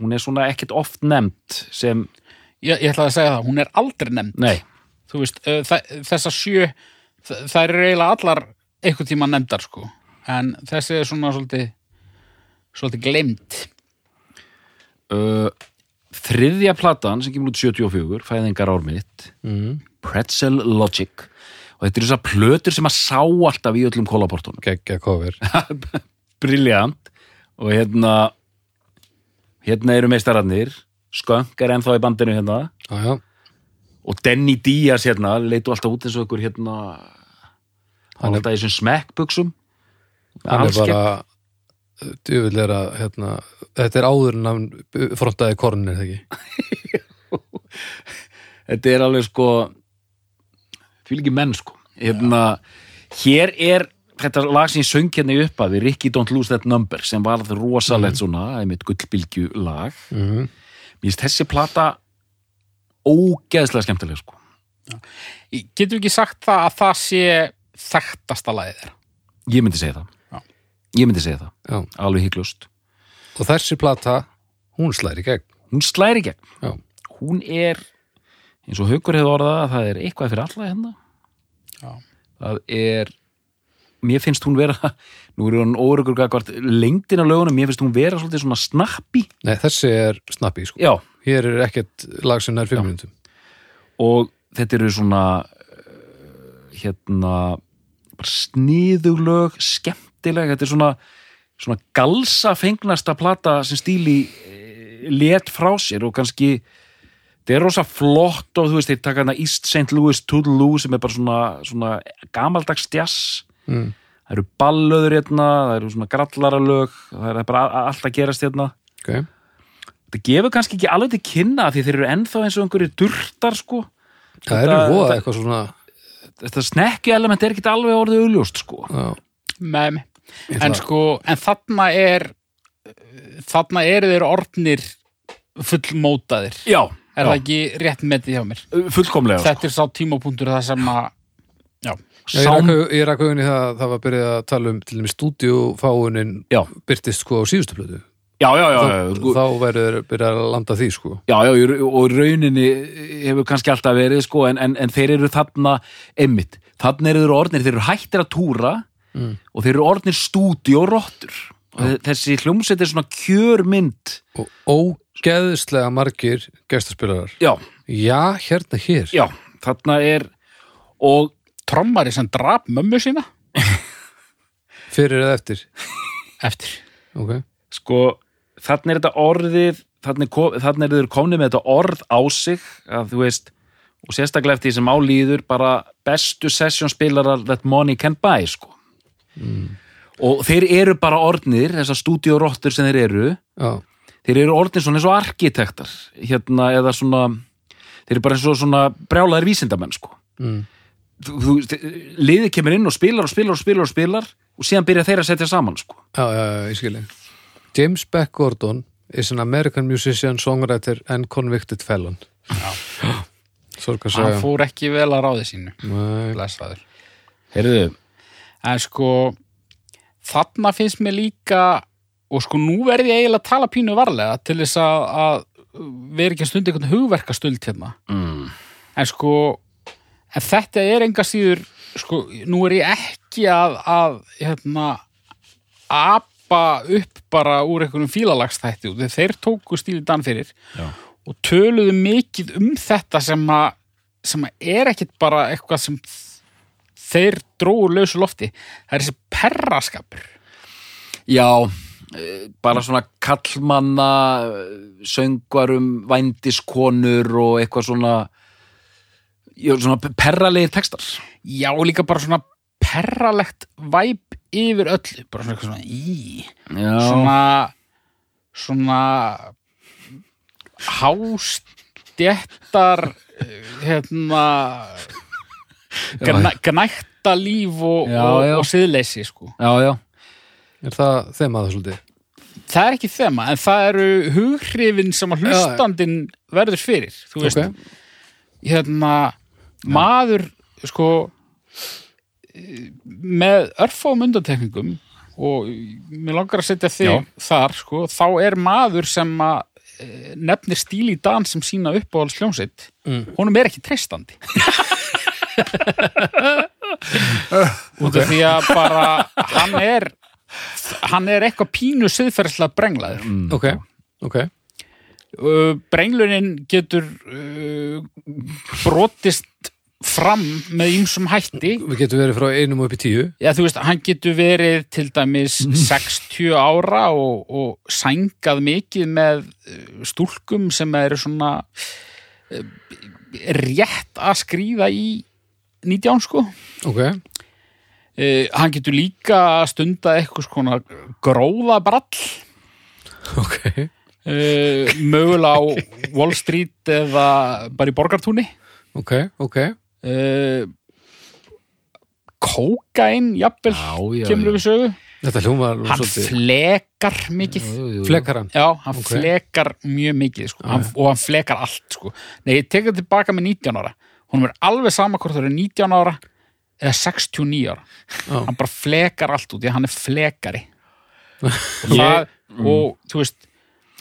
hún er svona ekkert oft nefnd sem, ég, ég ætlaði að segja það, hún er aldrei nefnd. Nei, þú veist, þa þessa sjö það eru eiginlega allar einhvern tíma nefndar sko. En þessi er svona svolítið svolítið glemt uh, þriðja platan sem kemur út 74 fæðingar ár mitt mm. Pretzel Logic. Og þetta eru þessar plötur sem að sá alltaf í öllum kólaportunum. Geggja cover. Briljant og hérna hérna eru meistararnir. Skönk er ennþá í bandinu hérna. Já, og Denny Díaz hérna leitu alltaf út eins og ykkur hérna er- er alltaf í þessum smekkbuxum. Hann er bara djöfull er að hérna, þetta er áður en hann frontaði kornin það ekki? Þetta er alveg sko fylg ekki menn sko. Hérna, hér er þetta lag sem ég söng hérna í upphafi Ricky Don't Lose That Number sem var það rosalegt svona, einmitt gullbylgju lag mm. mér finnst þessi plata ógeðslega skemmtileg sko. Getur ekki sagt það að það sé þekktasta lagið þeirra ég myndi segja það. Ég myndi segja það, Já. alveg hygglust og þessi plata, hún slæri gegn. Hún slæri gegn, Já, hún er eins og haukur hefur orðað að það er eitthvað fyrir alla hérna. Já. það er mér finnst hún vera nú er hún órugur gagvart lengdin á lögunum mér finnst hún vera svolítið svona snappi. Nei þessi er snappi sko. já, hér er ekkert lag sem nær fimm Já. minútum og þetta eru svona uh, hérna sniðuglög, skemmtileg. Þetta er svona, svona galsa fengnasta plata sem stíli let frá sér og kannski það er rosa flott og þú veist þeir taka hana East St. Louis Toodaloo sem er bara svona, svona gamaldags jazz. Mm. það eru ballöður hérna það eru svona grallaralög það er bara allt að gerast hérna. Ok, það gefur kannski ekki alveg til kynna því þeir eru ennþá eins og einhverju durtar sko. Það er Þetta- voða þetta- eitthvað svona þetta snekki element er ekki alveg orðið augljóst sko. Já, með mig en sko, en þarna er þarna eru þeir orðnir fullmótaðir. Já, er já, það ekki rétt metið hjá mér? Fullkomlega sko. þetta er sá tímapunktur það sem að já, Já, ég rakk auðvunni það að það var byrjað að tala um til dæmis stúdíufáunin Já. byrtist sko á síðustu plötu. Já, já, já, þá, já, sko, þá verður byrjað að landa því sko. Já, já, og rauninni hefur kannski alltaf verið sko en, en, en þeir eru þarna emmitt, þarna eru þeir orðnir þeir eru hættir að túra Mm. og þeir eru orðnir stúdíórottur. Og þessi hljómsveit er svona kjörmynd. Og ógeðslega margir gestaspilarar. Já, já, hérna hér. Já, þarna er og trommari sem drap mömmu sína. Fyrir eða eftir? Eftir. Ok, sko, þarna er þetta orðið þarna er, þarna er þeir komni með þetta orð á sig að þú veist og sérstaklega eftir því sem álíður bara bestu sessjónspilarar that money can buy sko og þeir eru bara orðnir þessar stúdíorottur sem þeir eru já, þeir eru orðnir svona eins og arkitektar hérna eða svona þeir eru bara eins og svona brjálaðir vísindamenn sko. Mm. þú, þú, liðið kemur inn og spilar og spilar og spilar og spilar og síðan byrja þeir að setja saman sko. Já, já, já, ég skilji James Beck Gordon is an American musician, songwriter and convicted felon. Sorg að hann segja. fór ekki vel að ráði sínu. Nei, blessaður. Heyrðu, en sko þarna finnst mér líka og sko nú verði ég eiginlega að tala pínu varlega til þess að, að vera ekki að stunda einhvern hugverkastuld hérna mm, en sko en þetta er enga síður sko, nú er ég ekki að, að hérna apa upp bara úr einhverjum fílalagstætti og þeir tóku stíli dan fyrir Já. og töluðu mikið um þetta sem að sem að er ekkit bara eitthvað sem þeir dróu lausu lofti. Það er þessi perraskapur. Já, eh, bara svona kallmanna eh, söngvarum, vændiskonur og eitthvað svona svona perralegir textar. Já og líka bara svona perralegt væp yfir öllu. Bara svona eitthvað svona í Já, svona svona hástjettar hérna gna, gnækta líf og, Já, og, já. og siðleysi sko. já, já er það þeim að það svolítið? það er ekki þema en það eru hughrifin sem að hlustandin verður fyrir þú veist, Ok, hérna maður sko með örfáum undantekningum og mér langar að setja þig Já. þar sko, þá er maður sem að eh, nefnir stíl í dan sem sína upp á alls hljómsveit Mm. honum er ekki treystandi út af því að bara hann er hann er eitthvað pínu siðferðslega brenglaður mm. ok, ok uh, brenglunin getur uh, brotist fram með ýmsum hætti Við getum verið frá einum upp í tíu Já, þú veist, hann getur verið til dæmis Mhm. 60 ára og, og sængað mikið með uh, stúlkum sem eru svona uh, rétt að skrýða í 19 sko. Ok, Uh, hann getur líka stunda eitthvað skona gróðabrall. Ok. Uh, mögulega á Wall Street eða bara í borgartúni. Ok, ok. Uh, kókain jafnvel Já, já, kemur við sögu. Þetta hljómar hann svolítið flekar mikið. Jú, jú. Flekkar hann? Já, hann Ok. flekar mjög mikið sko. hann, og hann flekar allt sko. nei, ég tek það tilbaka með 19 ára hún er alveg sama hvort það eru 19 ára eða 69 ára. Já. hann bara flekar allt út að hann er flekari. Og, það, og þú veist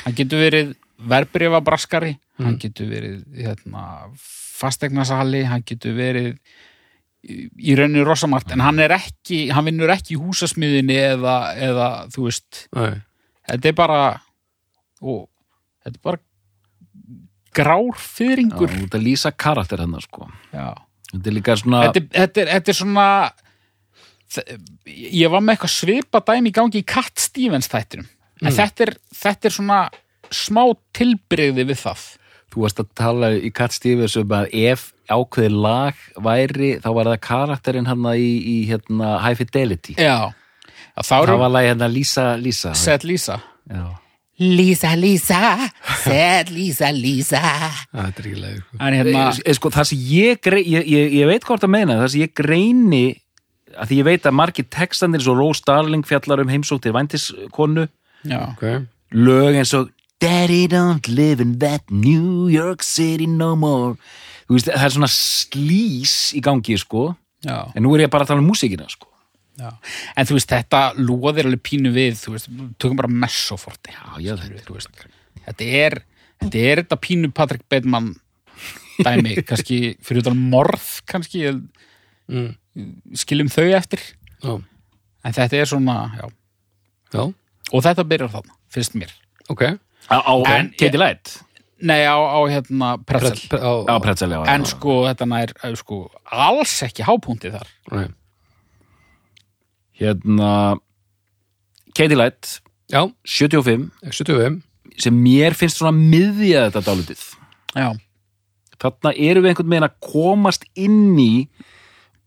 hann getur verið verbreyfabraskari hann getur verið hérna, fastegnasali hann getur verið í rauninni rosamart en hann er ekki, hann vinnur ekki í húsasmiðinni eða, eða þú veist. Nei. þetta er bara og þetta er bara grár Já, fyrringur þú ert að lýsa karakter hennar sko. Já. Þetta er líka svona Þetta, þetta, er, þetta er svona ég var með eitthvað svipa dæmi í gangi í Cat Stevens þættinum. En þetta, er, þetta er svona smá tilbreyði við það. Þú varst að tala í Cat Stevens um að ef ákveði lag væri þá var það karakterinn hann í, í hérna, High Fidelity. Já, já Það var lagi hérna Lisa Lisa. Seth Lisa Já. Lisa, Lisa, Seth Lisa, Lisa Það er sko. en hérna Eh, sko, það sem ég, grei, ég, ég, ég veit hvort að meina. Það sem ég greini að því ég veit að margir textandir svo Rose Darling fjallar um heimsók til væntiskonu já, okay. lög eins og Daddy don't live in that New York City no more. Veist, það er svona slís í gangi sko. Já, en nú er ég bara að tala um músíkina sko já. En þú veist, þetta lóðir alveg pínu við þú veist, tökum bara messoforti. Já, já, þetta þú veist, þetta er þetta er þetta pínu Patrick Bateman dæmi, kannski fyrir utan morð kannski mm. skiljum þau eftir. Já, en þetta er svona, já. Já, og þetta byrjar þarna, finnst mér. Ok. Á, á En- Katie Light? Nei, á, á hérna pretzel. Pre- á, á Pretzel, já, já. en sko, þetta nær eh, sko, alls ekki hápunktið þar. Nei. Hérna Katie Light, Já, 75 75 sem mér finnst svona miðja þetta dálítið. Já, þarna erum við einhvern veginn að komast inn í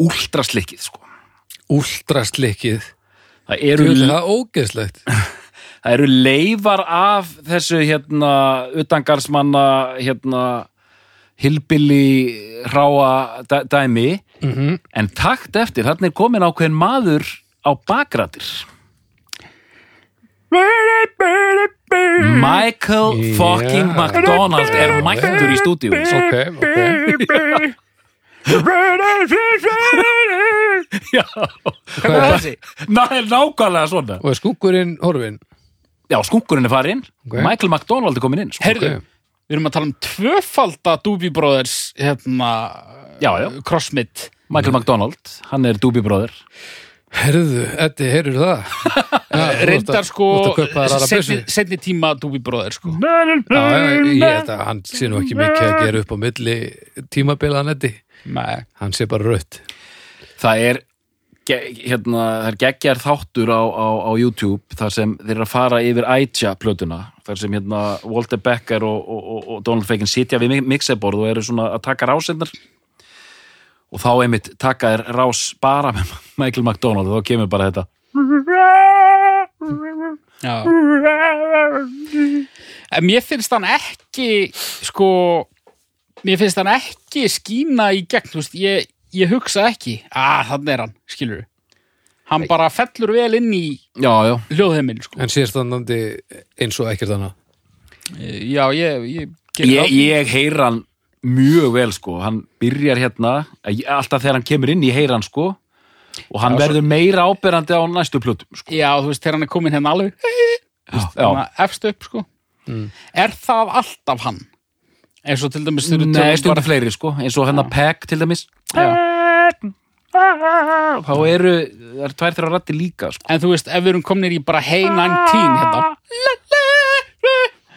últraslikkið sko. Últraslikkið það eru, það ógeðslegt. Það eru leifar af þessu hérna utangarsmanna hérna hilbili ráa dæ- dæmi. Mm en takt eftir, þarna er komin ákveðin maður á bakrættir Michael Já. fucking McDonald er mættur í stúdíu Ok, ok Já, Hvað er það? Ná, nákvæmlega svona Og er skúkurinn horfinn? Já, skunkurinn er farinn Ok. Michael McDonald er komin inn sko. heyrðu Ok. við erum að tala um tvöfalda Doobie Brothers hérna, crossmit Michael McDonald, hann er Doobie Brother Herðu, Eddi, heyrður það? Ert reyndar að- sko að setni, tíma Doobie Brothers sko. Já, ég þetta, hann sé nú ekki mikið að gera upp á milli tímabilaðan Eddi. Nei. Hann sé bara rött Það er hérna, það er geggjar þáttur á, á, á YouTube þar sem þeir eru að fara yfir Aitja plötuna þar sem hérna Walter Becker og, og, og, og Donald Fagan sitja við mi- mixerborð og eru svona að taka rásendar og þá einmitt taka þér rás bara með Michael McDonald og þá kemur bara þetta. Já. En mér finnst hann ekki sko mér finnst hann ekki skína í gegn þú veist, ég, ég hugsa ekki að þannig er hann, skilur hann bara fellur vel inn í hljóðheiminn sko. En sé standandi eins og ekkert annað. Já, ég, ég, ég, ég heyra hann mjög vel sko, hann byrjar hérna alltaf þegar hann kemur inn, ég heyra hann sko. Og hann Já, svo- verður meira áberandi á næstu plötum sko. já, þú veist, þegar hann er komin hérna alveg. Já, hérna efst upp sko. Er það alltaf hann? Eins og til dæmis Nei, stundu fleiri sko, eins og hennar Peg til dæmis. Já. þá eru, það er tvær þeirra rætti líka sko. En þú veist, ef við erum komnir í bara Hey 19 hérna.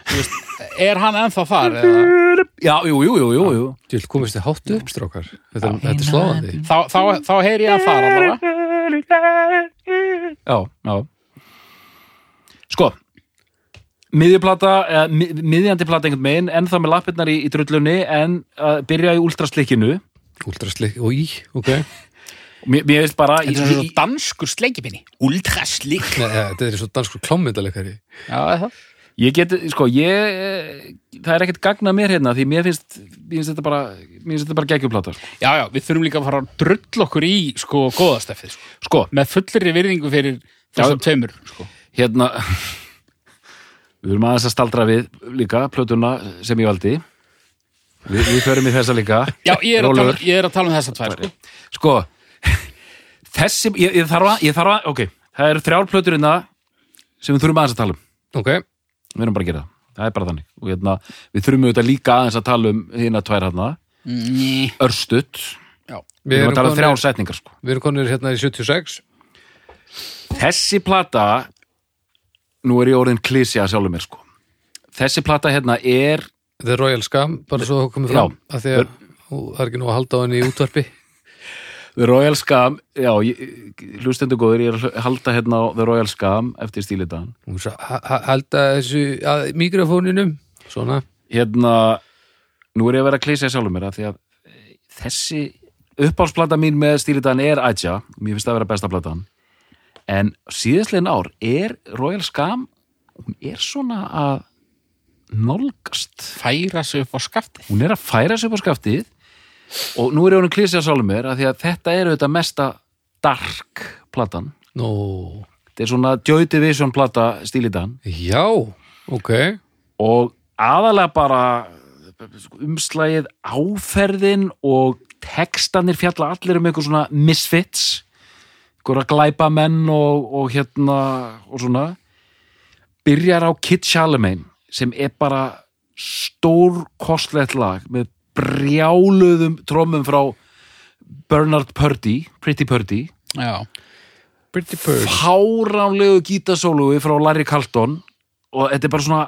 Þú veist, Er hann ennþá þar? Eða? Já, jú, jú, jú, jú, jú. Þú vil komist þið hátt upp, strákar. Þetta, er- þetta er sláðandi Þá, þá, þá heyri ég að þar allavega. Já, já. Sko miðjuplata, eða mi- miðjandi plata einhvern megin, en það með lappirnar í, í drullunni en að byrja í últraslikkinu Últraslik, og í, ok. Mér, mér veist bara Þetta er svona danskur sleikipinni Ultra slik Nei, ja, Þetta er svo danskur klámyndalekari Já, er það Ég get, sko, ég það er ekkert gagnað mér hérna því mér finnst, mér finnst þetta bara mér finnst þetta bara geggjuplata sko. Já, já, við þurfum líka að fara að drull okkur í sko góðasteffið sko. sko, með fullri virðingu fyrir þessum tveimur sko. hérna við erum aðeins að staldra við líka plötuna sem ég valdi við, við förum í þessa líka Já, ég er, að tala, ég er að tala um þessa tvær sko. sko þessi, ég, ég þarf að, ég þarf að ok, það eru þrjár plötur hérna sem við þurfum aðeins að tala um Ok, við erum bara að gera það, það er bara þannig. Og hérna, við þurfum auðvitað líka aðeins að tala um hérna tvær hérna, Ný. örstutt. Já, við erum að tala um þrjár setningar sko. við erum konir hérna í 76 þessi plata nú er ég orðin klísja sjálfur mér sko. Þessi plata hérna er The Royal Scam, bara svo það komið fram af því að það er ekki nú að halda á henni í útvarpi The Royal Scam já, hlustendur góður, ég er að halda hérna á The Royal Scam eftir ha- halda þessu að mikrofóninum svona. Hérna, nú er ég að vera að klísa sjálfum mér að því að eh, þessi uppáhalsplata mín með stílitan er Aja, mér finnst það að vera besta platan. En síðastlegin ár er Royal Scam hún er svona að nálgast. Færa sig upp á skaftið. Hún er að færa sig upp á skaftið og nú er ég hún að klísa sjálfum mér að að þetta er auðvitað mesta dark platan. Nó, þetta er svona Joy Division plata stílitan já, ok. Og aðalega bara umslægið áferðin og textanir fjalla allir um einhver svona misfits. Einhverja glæpamenn og, og hérna og svona. Byrjar á Kid Charlemagne sem er bara stór kostlegt lag með brjáluðum trómum frá Bernard Purdy, Pretty Purdy. Já, Pretty Bird fáránlegu gítasólui frá Larry Carlton. Og þetta er bara svona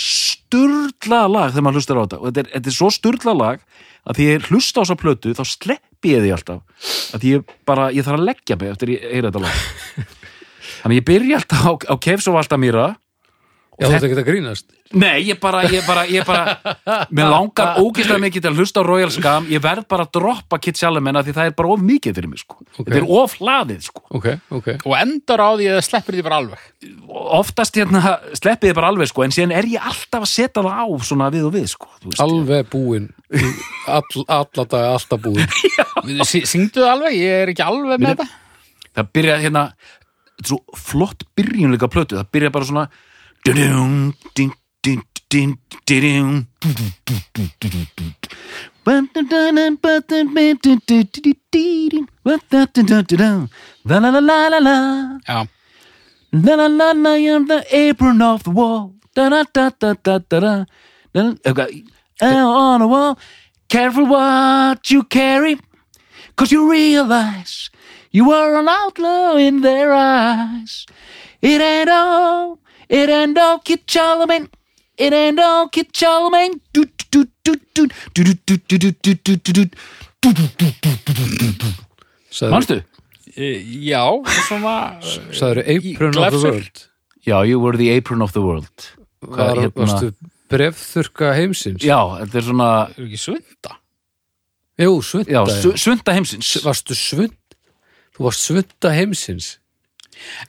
sturla lag þegar maður hlustar á þetta. Og þetta er, þetta er svo sturla lag að því ég hlusta á þessa plötu þá sleppi ég því alltaf. Að því ég bara, ég þarf að leggja mig eftir ég heyra þetta lag. Þannig ég byrja alltaf á, á Kefs og Valdamíra Já, þetta ekki að grínast. Nei, ég bara, ég bara, ég bara mér langar ógeðslega mikið til að hlusta á Royal Scam ég verð bara að droppa Charlemagne af því það er bara of mikið fyrir mig, sko. Þetta er of hlaðið, sko. Ok, ok. Og endar á því að það sleppur því bara alveg. Oftast hérna sleppið þið bara alveg sko en síðan er ég alltaf að setja það á svona við og við sko. Alveg búinn. Í all, Alla daga alltaf búinn. Syngdu það alveg, ég er ekki alveg með Bíddu. þetta. það byrja hérna þetta er svo flott byrjunleika plötu. Það byrja bara svona dun. La la la la you're the apron of the wall. Da da da da da da da. da. Okay. On the wall, careful what you carry, cause you realize you are an outlaw in their eyes. It ain't all, it ain't all Kid Charlemagne. It ain't all Kid Charlemagne. Do, do, do, do, do, do, do, do, do, do, do, do, do. Sagður, Manstu? E, já, svona sagður Apron of the. World Já, you were the apron of the world. Var, hérna- Varstu brefþurka heimsins? Já, þetta er svona, Er ekki svunda? Jú, svunda já, svunda heimsins. Varstu svund Þú varst svunda heimsins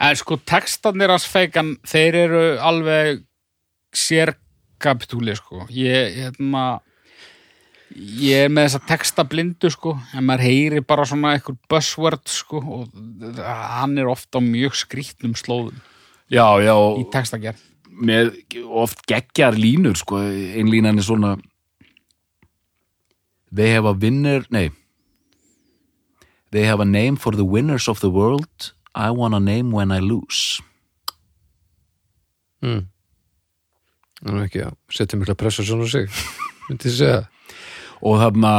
En sko, textarnir hans feikan, þeir eru alveg sérkapitúli, sko. Ég, hérna, ég er með þessa texta blindu, sko, en maður heyri bara svona eitthvað buzzword, sko, og hann er ofta á mjög skrýtnum slóðum Já, já, í textagerð. með oft geggjar línur, sko, ein línan er svona They have a winner, nei They have a name for the winners of the world I want a name when I lose mm. Nú ekki að setja mikla pressa svona sig myndi ég segja og þarna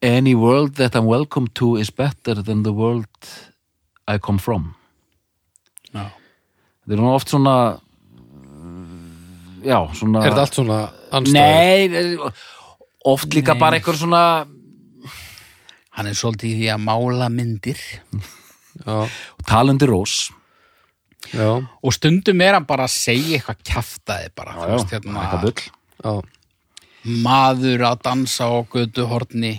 Any world that I'm welcome to is better than the world I come from Já. Þetta er nú oft svona já, svona Er þetta allt svona anstæður? Nei, eh, oft líka Nei. bara eitthvað svona Hann er svolítið í því að mála myndir Já, talandi rós. Já, og stundum er hann bara að segja eitthvað kjaftaði bara, þú veist, hérna, eitthvað bull. Já. Maður að dansa á götu horni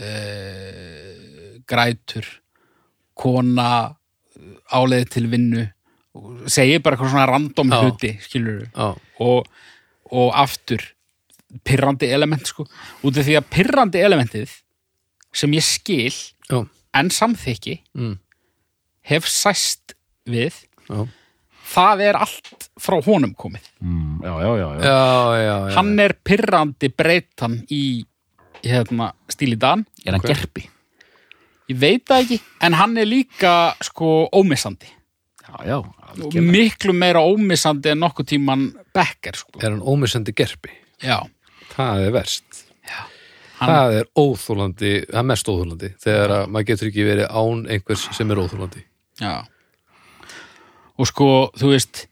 uh, grætur kona áleið til vinnu og segir bara eitthvað svona random Já. hluti skilur Já, og, og aftur pirrandi element sko. Út af því að pirrandi elementið sem ég skil já, en samþykki mm, hef sæst við já. það er allt frá honum komið. Mm, já, já, já, já. Já, já, já. Hann er pirrandi breytan í hérna, stíli Dan. Er hann Ok. gerpi? Ég veit það ekki, en hann er líka sko ómissandi. Miklu meira ómissandi en nokkuð tíman Becker sko. Er hann ómissandi gerpi? já, Það er verst. Hann, Það er óþúlandi, það er mest óþúlandi þegar að maður getur ekki verið án einhvers sem er óþúlandi já. Og sko, þú veist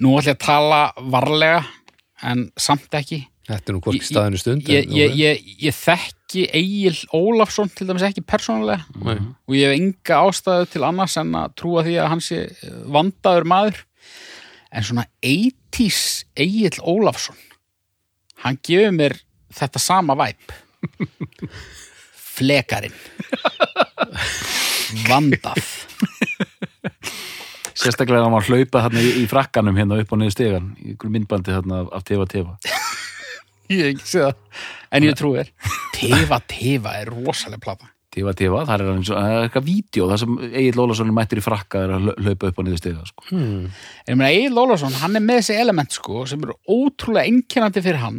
nú ætla ég að tala varlega en samt ekki. Þetta er nú hvorki staðinu stund ég, ég, ég, ég þekki Egil Ólafsson til dæmis ekki persónulega. Nei. og ég hef enga ástæðu til annars en að trúa því að hann sé vandaður maður. En svona 80s Egil Ólafsson hann gefur mér þetta sama væp flekarinn. Vandað sérstaklega hann var hlaupað hérna í, í frakkanum hérna upp og niður stegan í myndbandi hérna af, tefa tefa ég hef ekki séð það en ég trúi þér. Tefa Tefa er rosalega plata. Tefa tefa, það er er eitthvað vídeo það sem Egil Lólasson mættir í frakka er að hlaupa upp og niður stega sko. Hmm. En ég meina Egil Ólafsson, hann er með þessi element sko sem eru ótrúlega einkennandi fyrir hann.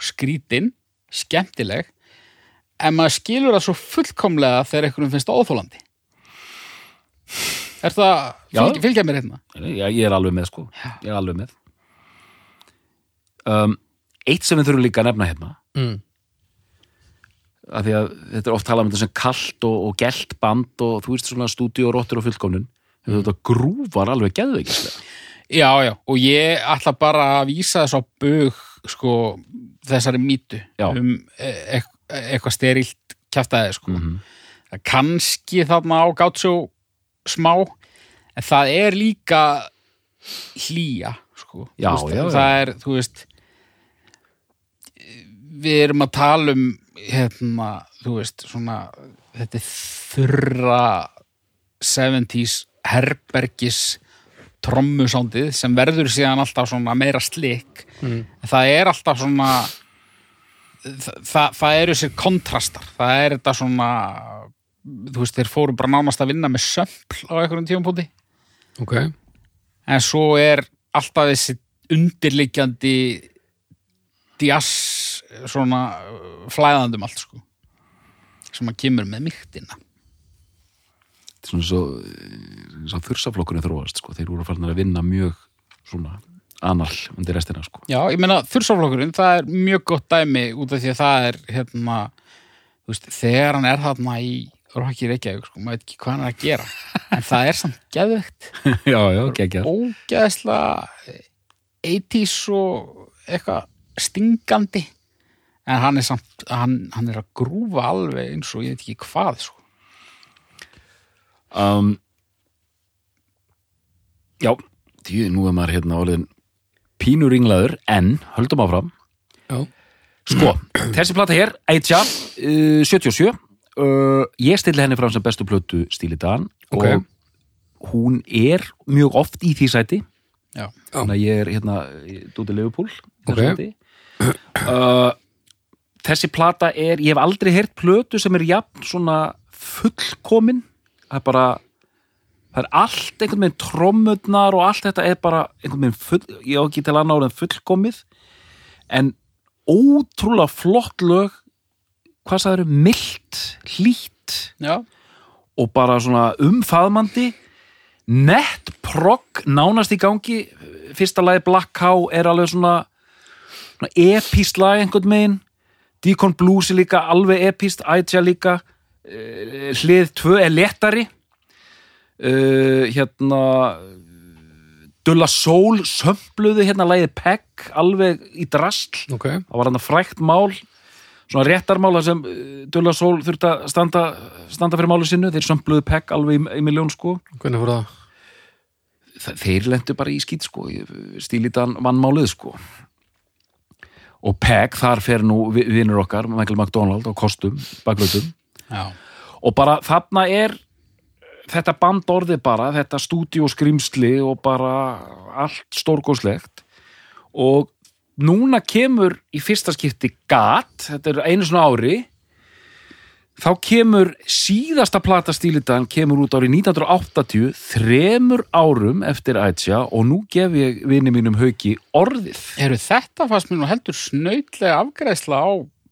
Skrítin, skemmtileg en maður skilur það svo fullkomlega þegar einhverjum finnst það óþólandi Er það, fylg, fylgja mér hérna Já, ég er alveg með sko ég er alveg með um, eitt sem við þurfum líka að nefna hérna Mm. af því að þetta er oft talað um þetta sem kalt og, og gelt band og þú veist svona stúdíu og róttur og fullkomnun mm. þetta grúfar alveg geðveikislega Já, já, og ég ætla bara að vísa þess á bug sko, þessari mýtu Já. um e e eitthvað sterilt kjaftaði sko. Það er kannski þarna á gátsjó smá en það er líka hlýja sko. Já, veist, já, það er, þú veist við erum að tala um hérna, þú veist, svona þetta þurra 70s herbergis trommusándið sem verður síðan alltaf svona meira slik Mm. það er alltaf svona það, það, það eru sér kontrastar það er þetta svona þú veist, þeir fóru bara nánast að vinna með sömpl á einhverjum tímapunkti Ok, en svo er alltaf þessi undirliggjandi djass svona uh, flæðandum allt sko sem að kemur með er svona svo, svo þursaflokkurinn þróast sko. þeir voru farin að vinna mjög svona anal undir restina sko. Já, ég meina þursaflokkurinn, það er mjög gott dæmi út af því að það er hérna, þú veist, þegar hann er þarna í Rokki Reykjavík, sko, maður veit ekki hvað hann er að gera. En það er samt geðvegt já, já, geggjað. Ógeðslega 80s og eitthvað stingandi. En hann er samt, hann, hann er að grúfa alveg eins og ég veit ekki hvað sko. um, Já, því nú er maður hérna orðin pínur ringlaður en höldum áfram. Já, Sko, þessi plata hér, Eitja, uh, 77 uh, Ég stilli henni fram sem bestu plötu stíli dagan Ok. og hún er mjög oft í því sæti Já. þannig að ég er hérna Dúti Leifupúl Ok. uh, Þessi plata er, ég hef aldrei heyrt plötu sem er jafn svona fullkomin það er bara það er allt einhvern veginn trommurnar og allt þetta er bara einhvern veginn full, ég á ekki til að náða fullkomið en ótrúlega flott lög hvað sagður, milt, hlýtt? Já, og bara svona umfaðmandi nett progg nánast í gangi fyrsta lagi Black Cow er alveg svona, svona epíst lag einhvern megin. Deacon Blues er líka alveg epíst Aitja líka. Uh, hlið 2 er léttari. Uh, hérna Dulla Soul sömpluðu hérna lagið Pegg alveg í drastl ok. Það var hann frækt mál svona réttarmál þar sem uh, Dulla Sól þurfti að standa, standa fyrir málu sinnu þeir sömpluðu pegg alveg í, í miljón sko. Hvernig fór það? Þa, þeir lendu bara í skýt sko stílitan vann málið sko. Og pegg þar fer nú vi- vinur okkar, Michael McDonald á kostum, baklötum já, og bara þarna er þetta bandorði bara, þetta stúdíóskrimsli og bara allt stórgóðslegt og núna kemur í fyrsta skipti gat, þetta er einu svona ári þá kemur síðasta plata stílitan kemur út árið 1980 þremur árum eftir Aitja og nú gef ég vini mínum hauki orðið eru þetta fannst mér nú heldur snautlega afgræðsla á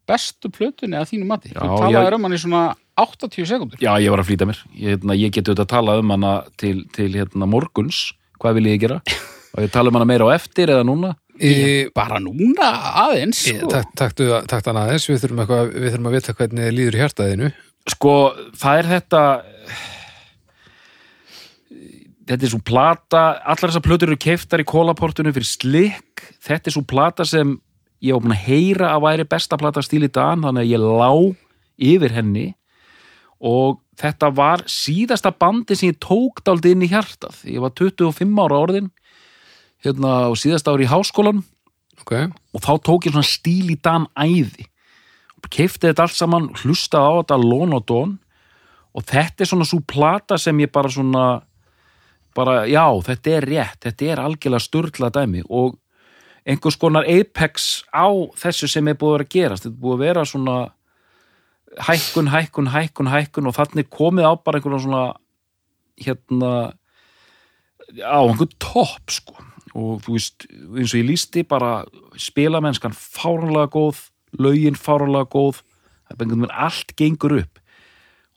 bestu plötunni að þínu mati Já, þú talaður ég- um hann í svona 80 sekundur Já, ég var að flýta mér. Ég, hérna, ég geti auðvitað að tala um hana til, til hérna, morguns. Hvað vil ég gera? Og ég tala um hana meira á eftir eða núna? Í, bara núna aðeins sko. takt, taktu, takt hann aðeins, við þurfum, eitthvað, við þurfum að vita hvernig líður hjartaðinu Sko, það er þetta... Þetta er svo plata, allar þessar plötur eru keiftar í kólaportunum fyrir slikk. Þetta er svo plata sem ég var búin að heyra að væri besta plata stíli Dan þannig að ég lá yfir henni. Og þetta var síðasta bandi sem ég tók daldi inn í hjartað. Ég var 25 ára orðin hérna á síðasta ári í háskólan ok, og þá tók ég svona stíl í Dan æði. Og keifti þetta allt saman hlustaði á þetta lón og dón og þetta er svona svo plata sem ég bara svona bara, já, þetta er rétt þetta er algjörlega sturla dæmi. Og einhvers konar apex á þessu sem er búið að vera að gerast. Þetta er búið að vera svona hækkun, hækkun, hækkun, hækkun. Og þannig komið á bara einhverjum svona hérna á einhvern topp sko og þú veist, eins og ég lísti bara spilamennskan fáranlega góð lögin fáranlega góð það einhvern veginn allt gengur upp.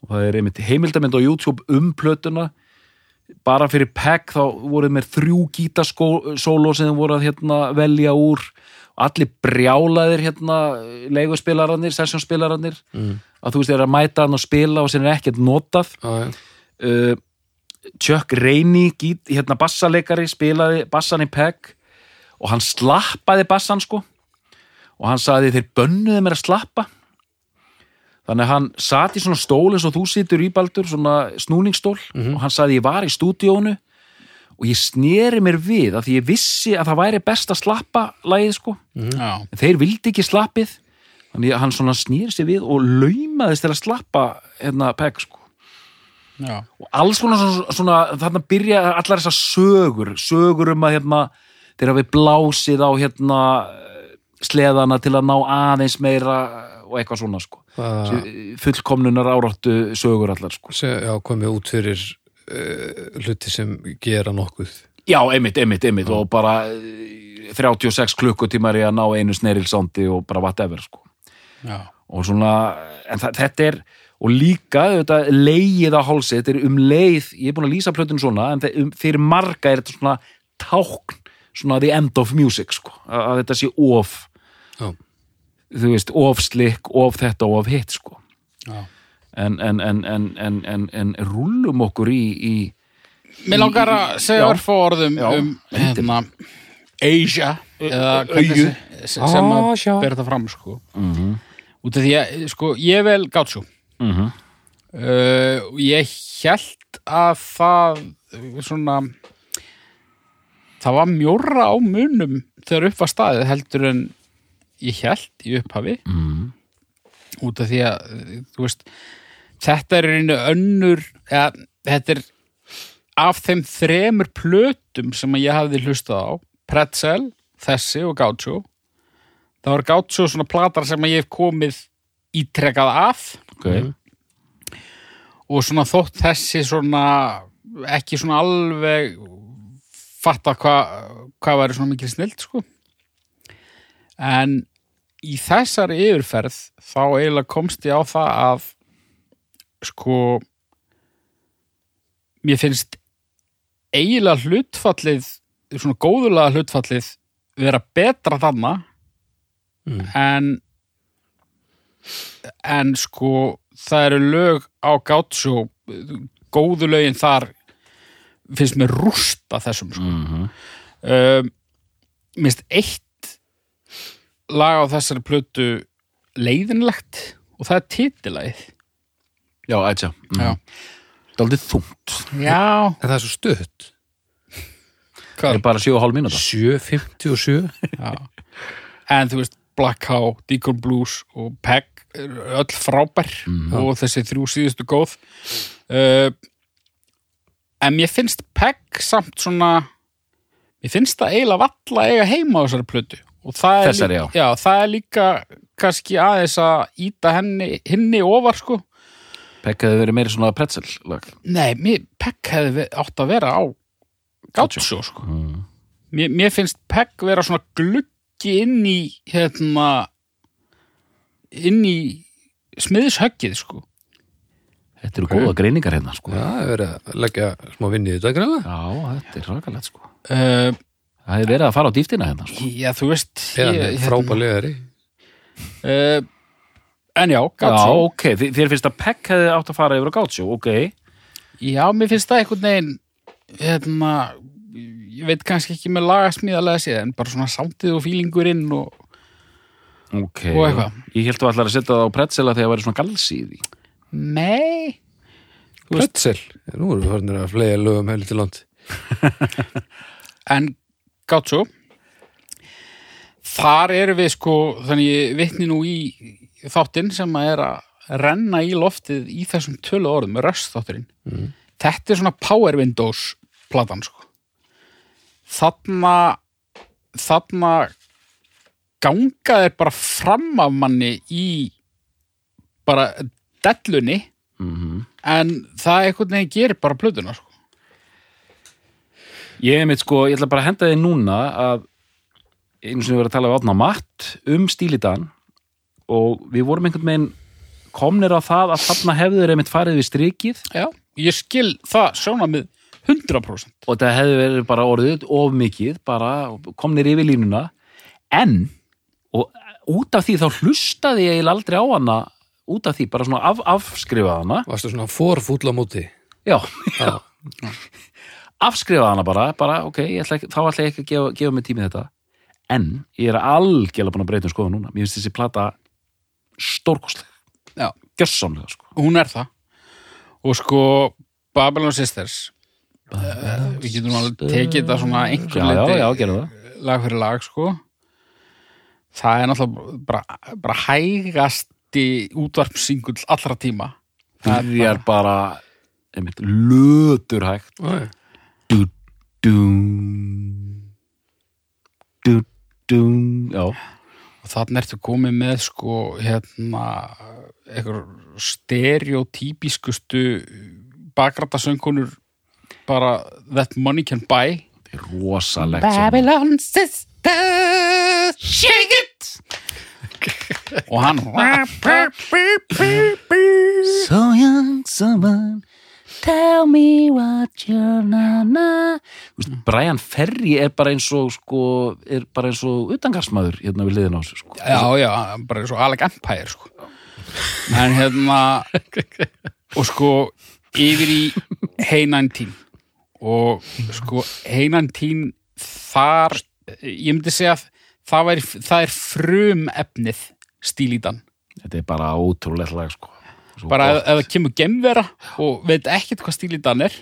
Og það er einmitt heimildamind á YouTube um plötuna. Bara fyrir PEG þá voru með þrjú gítasóló sem voru að hérna, velja úr. Allir brjálaðir hérna, leiguspilararnir, sessjónspilararnir Mm. að þú veist, þeir að mæta hann og spila og sem er ekkert notað. Já, já, uh, Chuck Rainey gít, hérna bassaleikari spilaði bassan í PEG og hann slappaði bassan sko. Og hann sagði þeir bönnuðu mér að slappa. Þannig að hann sat í svona stól eins og þú situr í baldur svona snúningsstól og hann sagði ég var í stúdíónu og ég sneri mér við af því ég vissi að það væri best að slappa lagið sko. Já, en þeir vildi ekki slappið. Þannig að hann svona snýri sér við og laumaðist til að slappa hérna PEG sko já, og alls svona, svona, svona þarna byrja allar þessar sögur sögur um að hérna þeir hafi blásið á hérna sleðana til að ná aðeins meira og eitthvað svona sko. Það fullkomnunar áráttu sögur allar sko. Se- já, komið út fyrir uh, hluti sem gera nokkuð. Já, einmitt, einmitt, einmitt. Og bara eh, 36 klukkutímar í að ná einu snerilsándi og bara whatever sko. Já, og svona, en þetta er og líka, þetta leið á hálsi þetta er um leið, ég er búin að lýsa plötun svona, en þe- um, fyrir marga er þetta svona tákn, svona the end of music, sko, að, að þetta sé of Já. þú veist, of slikk, of þetta og of hitt, sko já. en, en, en, en, en, en, en rúllum okkur í, í Mér langar að segja örfá orðum Já, um hérna, Asia eða hvernig sem, sem að Asia. ber þetta fram sko. mm út af því að sko, ég vel gátsjú -hmm. uh, ég held að það svona það var mjóra á munum þegar upp var staðið heldur en ég held í upphafi Mm. út af því að veist, þetta er einu önnur eða, þetta er af þeim þremur plötum sem ég hafði hlustað á Pretzel, þessi og Gaucho það var Gaucho svona platar sem ég hef komið ítrekað af ok, og svona þótt þessi svona ekki svona alveg fatta hvað hva væri svona mikil snilt sko. En í þessari yfirferð þá eiginlega komst ég á það að sko mér finnst eiginlega hlutfallið svona góðulega hlutfallið vera betra þarna Mm. en en sko það eru lög á Gaucho góðu lögin þar finnst mér rústa þessum sko. mm um, minnst eitt lag á þessari plötu leiðinlegt og það er titilagið. Já, ætja. Já. Daldið þungt, já, en það er svo stutt. Það er bara 7,5 mínúta. 7.57 já. en þú veist Black Cow, Deacon Blues og Peg öll frábær og þessi þrjú síðustu góð. Uh, en mér finnst Peg samt svona mér finnst það eiginlega valla eiga heima á þessari plötu. Og það er, Þessari, líka, já, það er líka kannski aðeins að íta henni hinni ofar sko. Pekk hefði verið meiri svona pretzel lag nei, mér, Peg hefði átt að vera á Gaucho sko. Mm. mér, mér finnst Peg vera svona gluggi inn í hérna inn í smiðishöggið sko. Þetta eru góða greiningar hérna sko. já, það er verið að leggja smá vinni í þetta greinlega Já, þetta er rakalegt sko. uh, Það hefði verið að fara á dýftina hérna sko. já, þú veist eða ég- með frábælegari uh, en já, Já, Gaucho ok, þér finnst að Pekk hefði átt að fara yfir á Gaucho, ok. Já, mér finnst það einhvern veginn hérna ég veit kannski ekki með lagasmíðalega séð en bara svona sándið og fílingurinn og ok. Og eitthvað. Ég held þú allar að setja það á pretzela þegar það væri svona galsi í því. Nei. Pretzel, nú erum við farinir að flega lögum heilig til land En gátt svo Þar erum við sko Þannig ég vitni nú í þáttinn sem að er að renna í loftið í þessum tölu orðum röst þátturinn Þetta er svona Power Windows platan sko. Þarna þarna ganga þeir bara fram af manni í bara dellunni mm en það einhvern veginn gerir bara plötuna sko. Ég er mitt sko, ég ætla bara að henda þið núna að einu sem við verðum að tala við átna matt um stílidan og við vorum einhvern veginn komnir á það að þarna hefðu þeir einmitt farið við strikið. Já, ég skil það sjónamið 100% og það hefði verið bara orðið of mikið, bara komnir yfir línuna. En og út af því þá hlustaði ég aldrei á hana út af því, bara svona af, afskrifaði hana. Varstu svona forfúll á móti? Já, Já, afskrifaði hana bara, bara ok, ætla þá ætla ég ekki að gefa, gefa mig tími í þetta. En ég er algjörlega búin að breyta um skoða núna. Mér finnst þessi plata stórkostleg. Já. gjössamlega sko. Hún er það. Og sko Babylon Sisters uh, við getum alveg tekið þetta svona einhver lag fyrir lag sko það er náttúrulega bara, bara hægasti útvarpsingull allra tíma. Það er bara einmitt, lötur hægt. Du, dum du, dum já, og þannig ertu komið með sko hérna eitthvað stereotypískustu bakrættasöngunur bara That Money Can Buy. Er rosalegt Babylon Sisters Shake it og hann So young, someone Tell me what you're na-na Brian Ferry er bara eins og sko, er bara eins og utangarsmaður hérna við liðin á sig sko. já já, bara eins og Alec Empire sko. en hérna og sko yfir í Hey 19 og sko Hey 19 þar ég myndi segja að það, væri, það er frum efnið stílítan Þetta er bara ótrúlega lag sko. Bara ef, gott. ef það kemur gemvera og veit ekkert hvað stílítan er.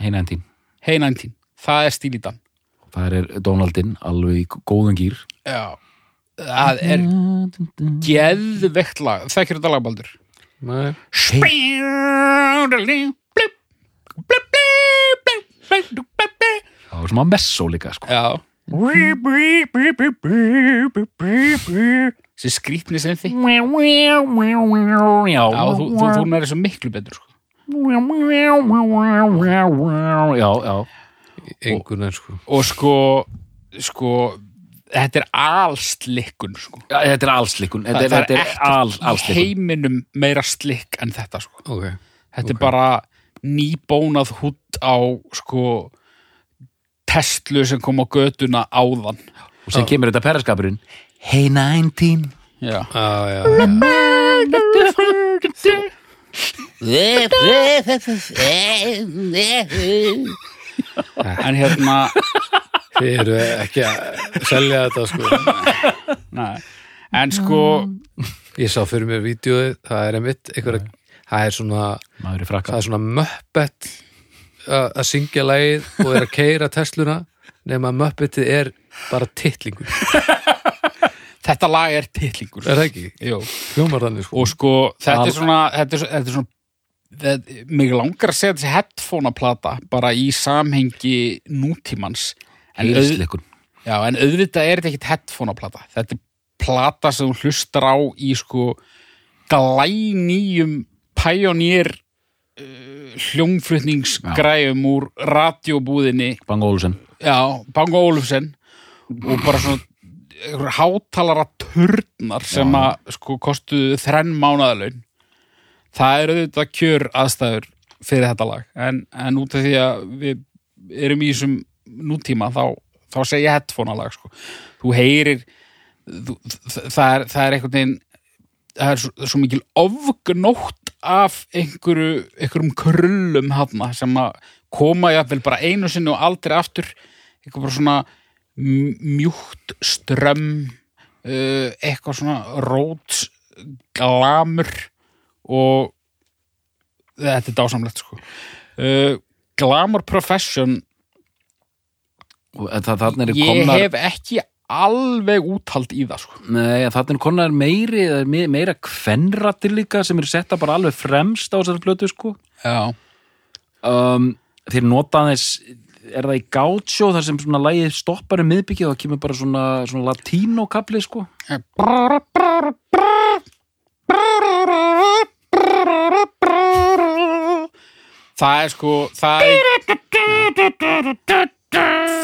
Heina en tím Hey 19, það er stílítan Það er Donaldin alveg í góðan gýr já. Það er geðveikt lag. Þekkir þetta lagbaldur nei, Það var sem að messó líka sko. Já Þessi skrítni sem því Já, þú, þú, þú næri svo miklu betur sko. Já, já engun en sko Og sko Sko Þetta er allslikkun sko. Þetta er allslikkun Þetta, er- þetta er er allslikkun heiminum meira slikk en þetta sko. Ok, Þetta Ok. er bara nýbónað hútt á sko Tesla sem kom á götuna áðan. Og sem kemur þetta perraskapurinn Hey 19 Já. Já, já, já. En hérna Þið eru ekki að selja þetta sko. Nei. En sko Ég sá fyrir mér vídeoði, það er einmitt einhverja, það er svona Maður í frakka það er svona möppet að syngja lagið og er að keira Tesluna nema að möppetið er bara titlingur, Þetta lag er titlingur. Er það ekki? Jú. Hljómar þannig sko. Og sko þetta er svona þetta er, þetta er svona mig langar að segja þessi headphone plata bara í samhengi nútímans. En, auð, já, en auðvitað er þetta ekkit headphone plata þetta er plata sem þú hlustar á í sko glænýjum pioneer uh, hljómflutningsgræjum úr radiobúðinni. Bang Olsen Já, Bango Ólufsen og bara svona hátalara turnar sem að sko kostuðu þrenn mánaðalaun það eru auðvitað kjör aðstæður fyrir þetta lag. En, en út af því að við erum í þessum nútíma þá, þá segja headphone lag sko. þú heyrir þú, það, er, það er einhvern veginn það er svo, svo mikil ofgnótt af einhverju, einhverjum krullum hana sem að koma jafnvel bara einu sinni og aldrei aftur. Eitthvað bara svona mjúkt strömm uh, eitthvað svona róts glamur og þetta er dásamlegt sko. Uh, Glamour Profession. Það, ég komnar hef ekki alveg úthald í það sko. Nei, þannig er komnar meiri það me- meira kvenrattir líka sem eru setta bara alveg fremst á þessari plötu sko. Já, um, þeir nota aðeins er það í Gaucho þar sem svona lagið stoppar um miðbyggið og það kemur bara svona, svona latínó kapli sko? Það er sko það er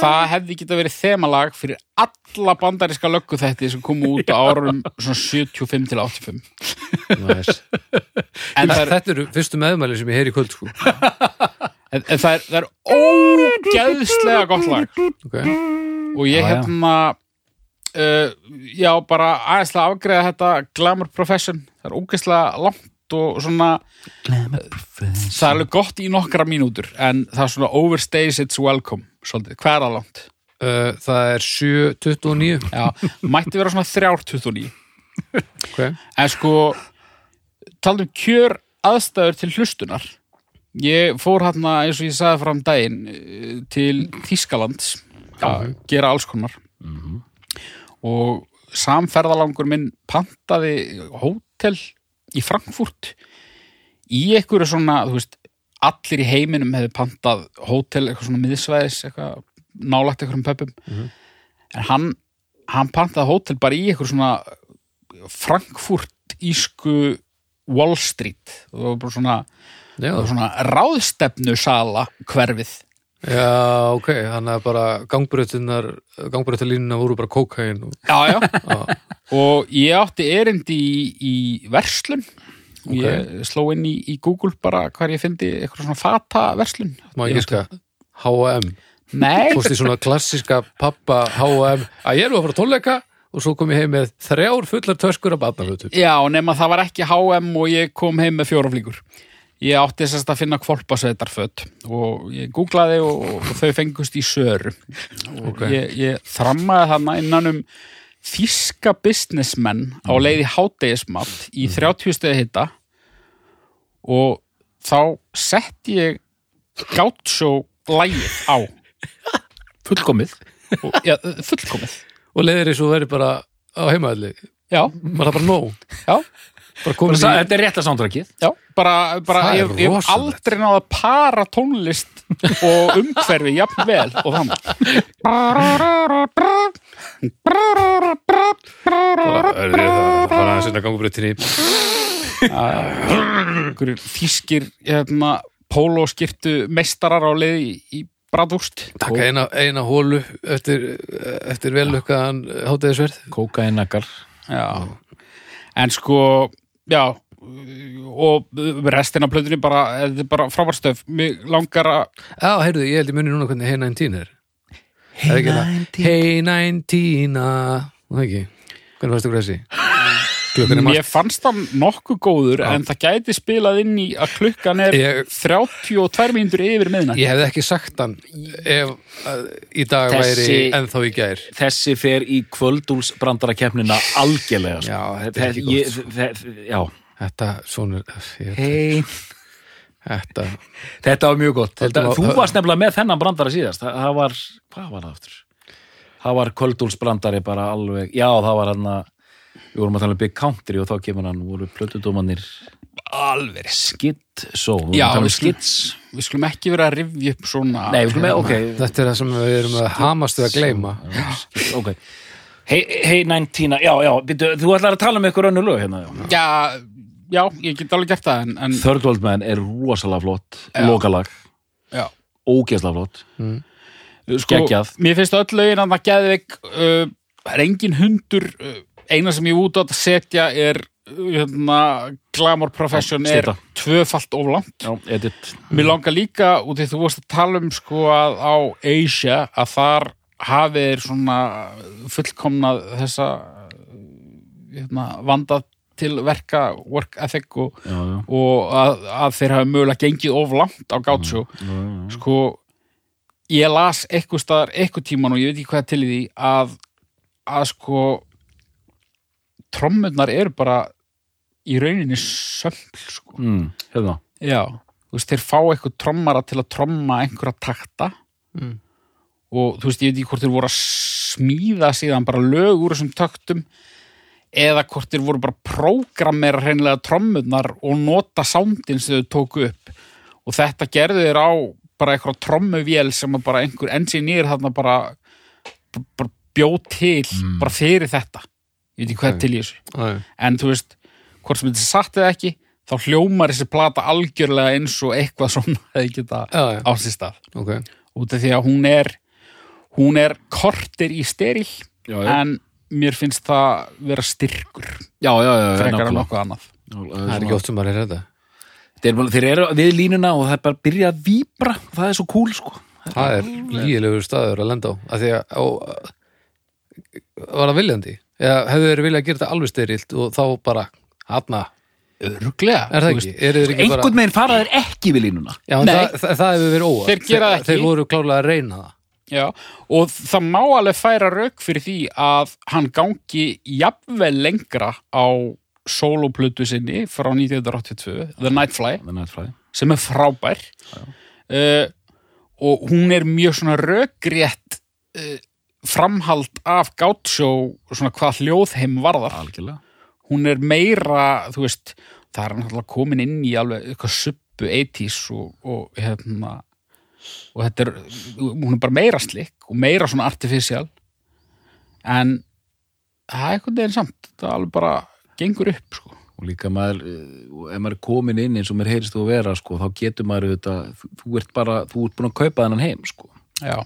það hefði geta verið þemalag fyrir alla bandaríska löggu þetta sem kom út á árum svona 75 til 85 Nice. en það er, Þetta eru fyrstu meðmæli sem ég heyri í kvöld sko. en, en það er, það er ógeðslega gott lag okay. og ég já. hérna uh, já, bara aðeinslega afgreða þetta Glamour Profession það er ógeðslega langt og svona það er alveg gott í nokkra mínútur en það er svona overstays it's welcome svolítið, hvað er það langt? uh, Það er 7.29 Já, mætti vera svona 3.29 okay. en sko taldum kjör aðstæður til hlustunar. Ég fór hérna eins og ég sagði fram daginn eh, til Þískalands að gera alls konar. Og samferðalangur minn pantaði hótel í Frankfurt í einhverju svona, þú veist allir í heiminum hefði pantað hótel eitthvað svona miðsvæðis eitthvað nálægt einhverjum pöpum en hann, hann pantaði hótel bara í einhverju svona Frankfurt ísku Wall Street. Og það var bara svona, var svona ráðstefnusala hverfið. Já, ok Þannig að bara gangbrötunar gangbrötalínuna voru bara kókain og... já. Já, og ég átti erindi í, í verslun ég sló inn í, í Google bara hvar ég fyndi eitthvað svona fata verslun. Má ég giska H&M nei, Fórst í svona klassiska pappa H&M að ég er nú að fara tónleika og svo kom ég heim með þrjár fullar töskur af barnafötum já, nema það var ekki H&M og ég kom heim með fjóraflíkur ég átti sérst að finna kvolpasveitarföt og ég googlaði og, og þau fengust í söru. Og Ok. ég, ég þrammaði þarna innan um þíska businessmenn á leiði hádegismat í 30 stöði hitta og þá sett ég gátsjó lægið á. Fullkomið. Og, ja, fullkomið. Og leiðir eins og verið bara á heimaðli já, var það bara nóg? Já, þetta er rétt að sándrakið já bara, bara er ég, hef aldrei náða að para tónlist og umhverfi jafn vel og þannig það var aðeins inn að gangbrötinni einhverjir þýskir hérna, pólóskirtu meistarar á leið í, í bradúst taka eina, eina hólu eftir, eftir velukkaðan háteðisverð kókainakar já. en sko já og restina plötunni bara, þetta er bara frábarstöf mig langar að Já, heyrðu, ég held ég muni núna hvernig Hey 19 er. Hey 19 Hey 19 Það ekki, hvernig fannst þú þessi? Margt Mér fannst það nokkuð góður Já. en það gæti spilað inn í að klukkan er Ég- 32 mínútur yfir miðnætt Ég hefði ekki sagt hann ef í dag Þessi- væri ennþá í gær. þessi fer í kvöldúls brandarakeppnina algjörlega sko. Já, þetta er ekki Ég- gott, þe- Já, Þetta, svona ég, hei Þetta, Þetta var mjög gott. Þetta, á- Þú varst nefnilega með þennan brandara síðast. Það, það var, hvað var það aftur? Það var kvöldúlsbrandari bara alveg Já, það var hann að Við vorum að tala um Big Country og þá kemur hann voru plötudómanir alveg Skitt Svo, við vorum Já, að tala um við skulum- Skits. Við skulum ekki vera að rifja upp svona Nei, við skulum með, ok. Þetta er það sem við erum að hamast við að gleyma. Ok. Hei, hei 19, já, já, byrju, þú ætlar að tala um ykkur önnu lög hérna já. Já, já, ég get alveg gert það en, en Third World Man er rosalega flott Já. Lokalag, já, ógeðslega flott. Sko, Geggjað. Mér finnst öll lögin að það geðveik uh, er engin hundur uh, eina sem ég út á að setja er hérna, Glamour Profession er tvöfalt of langt. Já, edit. Mér langar líka, út í þú varst að tala um sko að á Asia að þar hafi þeir svona fullkomnað þessa hérna, vandað til verka work ethic og, Já, já, og að, að þeir hafi mögulega gengið of langt á gátsjó sko ég las eitthvað staðar eitthvað tíman og ég veit ekki hvað er til í því að, að sko trommurnar eru bara í rauninni sömpl sko. mm, hérna. Já, þú veist, þeir fá eitthvað trommara til að tromma einhverja takta. Mm. og þú veist, ég veit ekki hvort þeir voru að smíða síðan bara lög úr þessum taktum eða hvort þeir voru bara að prógrammera hreinlega trommurnar og nota soundin sem þau tóku upp. Og þetta gerðu þeir á bara eitthvað trommuvél sem bara einhver engineer þarna bara, bara bjó til bara fyrir þetta ég veit ekki hvað er til í þessu. En þú veist, hvort sem þetta er satt eða ekki þá hljómar þessi plata algjörlega eins og eitthvað svona hefði geta á sér stað. Ok. Út af því að hún er hún er kortir í steril já, já, en mér finnst það vera styrkur já, já, já, já frekar en nákvæmlega. nokkuð annað. Það er ekki oft sem maður er þetta. Þeir, eru- þeir eru við línuna og það er bara að byrja að víbra. Það er svo cool sko. Það er lígilegur staður að lenda á. Að því að á, var það viljandi eða hefðu þeir viljað gera þetta alveg styrilt og þá bara, hafna er bara einhvern veginn fara þeir ekki við línuna Já, það, það, það hefur verið óvart. Þeir gera það ekki. Þeir voru klárlega að reyna það. Já, og það má alveg færa rauk fyrir því að hann gangi jafnvel lengra á sólóplötu sinni frá 1982, The Nightfly að fræði. sem er frábær. Uh, og hún er mjög svona rökrétt uh, framhald af gátsjó svona hvað hljóðheim varðar. Algjörlega. Hún er meira, þú veist það er náttúrulega komin inn í alveg eitthvað suppu 80s og, og hérna og þetta er, hún er bara meira slikk og meira svona artificial. En það er eitthvað neginn samt, það alveg bara gengur upp sko. Og líka maður, eh, ef maður er komin inn eins og mér heyrist þú að vera sko, þá getur maður þú, þú ert bara, þú ert búin að kaupa þennan heim sko. Já,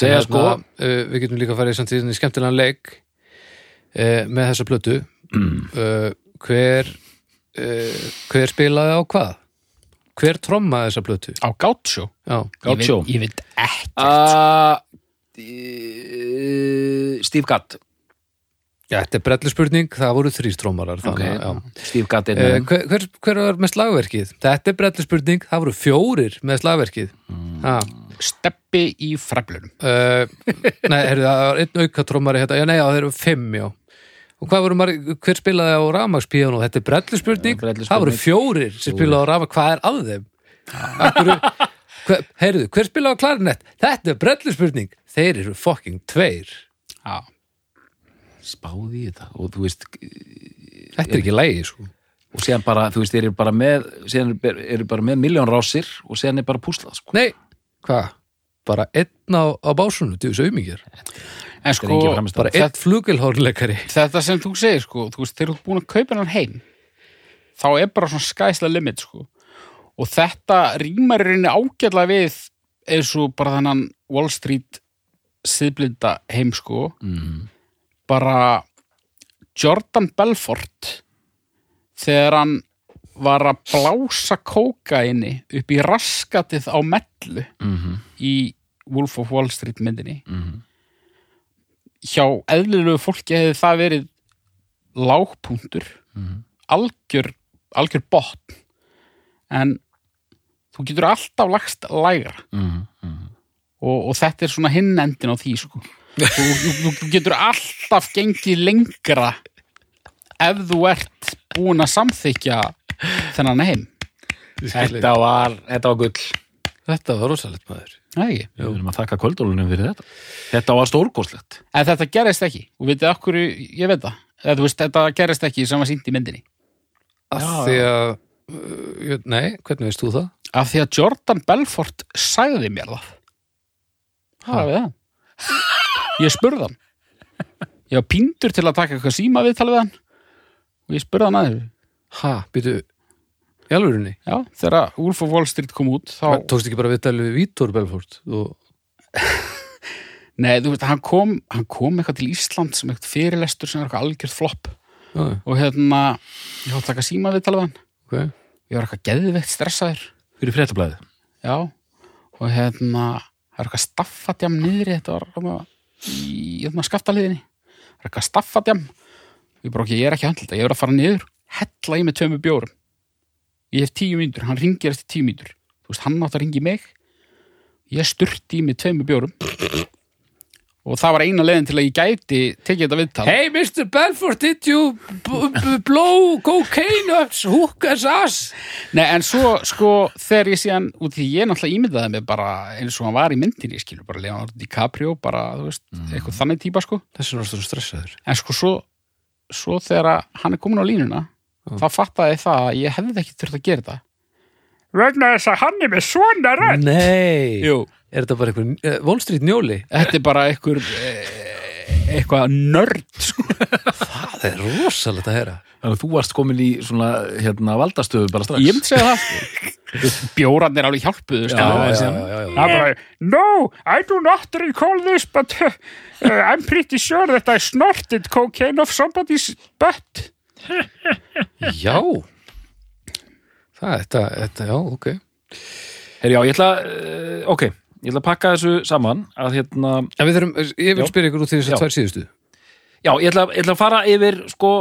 segja En sko, hérna, uh, Við getum líka að fara í samt í þenni skemmtilegan leik uh, með þessa plötu uh, hver uh, hver spilaði á hvað? Hver trommaði þessa plötu? á gátsjó Já, ég Gaucho. veit, ég veit ekkert uh, uh, Steve Gadd Já, þetta er brellu spurning, það voru þrýr trommarar ok, þannig, að, Steve Gadd já. er Uh, hver, hver, hver var með slagverkið? Þetta er brellu spurning, það voru fjórir með slagverkið mm. Steppi í freflunum uh, Nei, heyrðu, það var einn auka trommari hérna, já, nei, þeir eru fimm, já Og hvað voru margir, hver spilaði á ramagspíónu? Þetta er brellu spurning, Já, brelluspurning. það voru fjórir sem spilaði á ramag, hvað er að þeim? Akkur, hver, heyrðu, hver spilaði á klarinett? Þetta er brellu spurning, þeir eru fucking tveir já, spáði í þetta og þú veist, Þetta er ekki lægi, sko og síðan bara, þú veist, þeir eru bara með síðan eru- eru bara með miljón rásir og síðan er bara púslað sko. Nei, hvað? Bara einn á, á básunu, djús auðmingir en sko Bara einn flugilhórleikari þetta sem þú segir sko, þú veist, þeir eru búin að kaupa hann heim þá er bara svona skæsla limit sko. Og þetta rýmar í rauninni ágætlega við eins og bara þennan Wall Street siðblinda heim sko. Mm. bara Jordan Belfort þegar hann var að blása kókaini upp í raskatið á mellu Mm í Wolf of Wall Street myndinni -hmm. hjá eðlilegu fólki hefði það verið lágpunktur Mhm. algjör, algjör botn en þú getur alltaf lagst lægra Mm -hmm. og, og þetta er svona hinn endin á því sko. þú, þú, þú getur alltaf gengið lengra ef þú ert búin að samþykja þennan heim. Þetta var, þetta var gull. Þetta var rosalegt maður. Við erum að þakka kvöldólunum fyrir þetta. Þetta var stórgóðslegt en þetta gerist ekki. Og vitið okkur, ég veit það? Þú veist, þetta gerist ekki sem var sínt í myndinni. Af Já. því að uh, Nei, hvernig veist þú það? af því að Jordan Belfort sagði mér það. Það er við það? Ég spurði hann. Ég var píndur til að taka eitthvað síma viðtal við hann og ég spurði hann aðeins Ha, býtu Í alvörinni? já, þegar Wolf of Wall Street kom út þá, Tókst ekki bara viðtalið við Vítor Belfort og nei, þú veist, hann kom hann kom eitthvað til Ísland sem eitthvað fyrirlestur sem er eitthvað algjörð flopp. Já, og hérna, ég var að taka síma við hann. Ok. Ég var eitthvað geðveikt stressaður. Fyrir fréttablaðið? Já, og hérna það er eitthvað staffadjam niðri þetta var í hérna, skaftaliðinni. Það er eitthvað staffadjam ég bara ekki, ég er ekki að handla þetta, ég er að fara niður hella í með tveimur bjórum. Ég hef tíu mínútur, hann ringir eftir tíu mínútur. Þú veist, hann átt að ringi mig. Ég sturti í með tveimur bjórum. Og það var eina leiðin til að ég gæti tekið þetta viðtal. Hey Mr. Belfort, did you blow cocaine ups hookah's ass? Nei, en svo, sko, þegar ég síðan út því ég náttúrulega ímyndaði mig bara eins og hann var í myndinni, skilur, bara Leonardo DiCaprio bara, þú veist, eitthvað þannig típa, sko. Þessi er náttúrulega stressaður. En sko svo, svo þegar hann er komin á línuna þá fattaði það að ég hefði ekki þurft að gera þetta vegna þess að hann er með svona rödd. Nei, Jú, er þetta bara einhver uh, Wall Street njóli? þetta er bara einhver eh, eitthvað nörd sko. Það er rosalegt að heyra Þannig að þú varst komin í svona hérna valdastöðu bara strax. Ég myndi segja það. Bjóran er alveg hjálpuðu. Já, já, já, já, já, já. Það er bara, no, I do not recall this but uh, I'm pretty sure that I snorted cocaine of somebody's butt. Já. Það, þetta, þetta, já, ok. Herri, já, ég ætla, uh, ok, ég ætla að pakka þessu saman að hérna, En við þurfum, ég vil spyrja ykkur út því þess að tvær síðustu. Já, ég ætla, ég ætla að fara yfir, sko,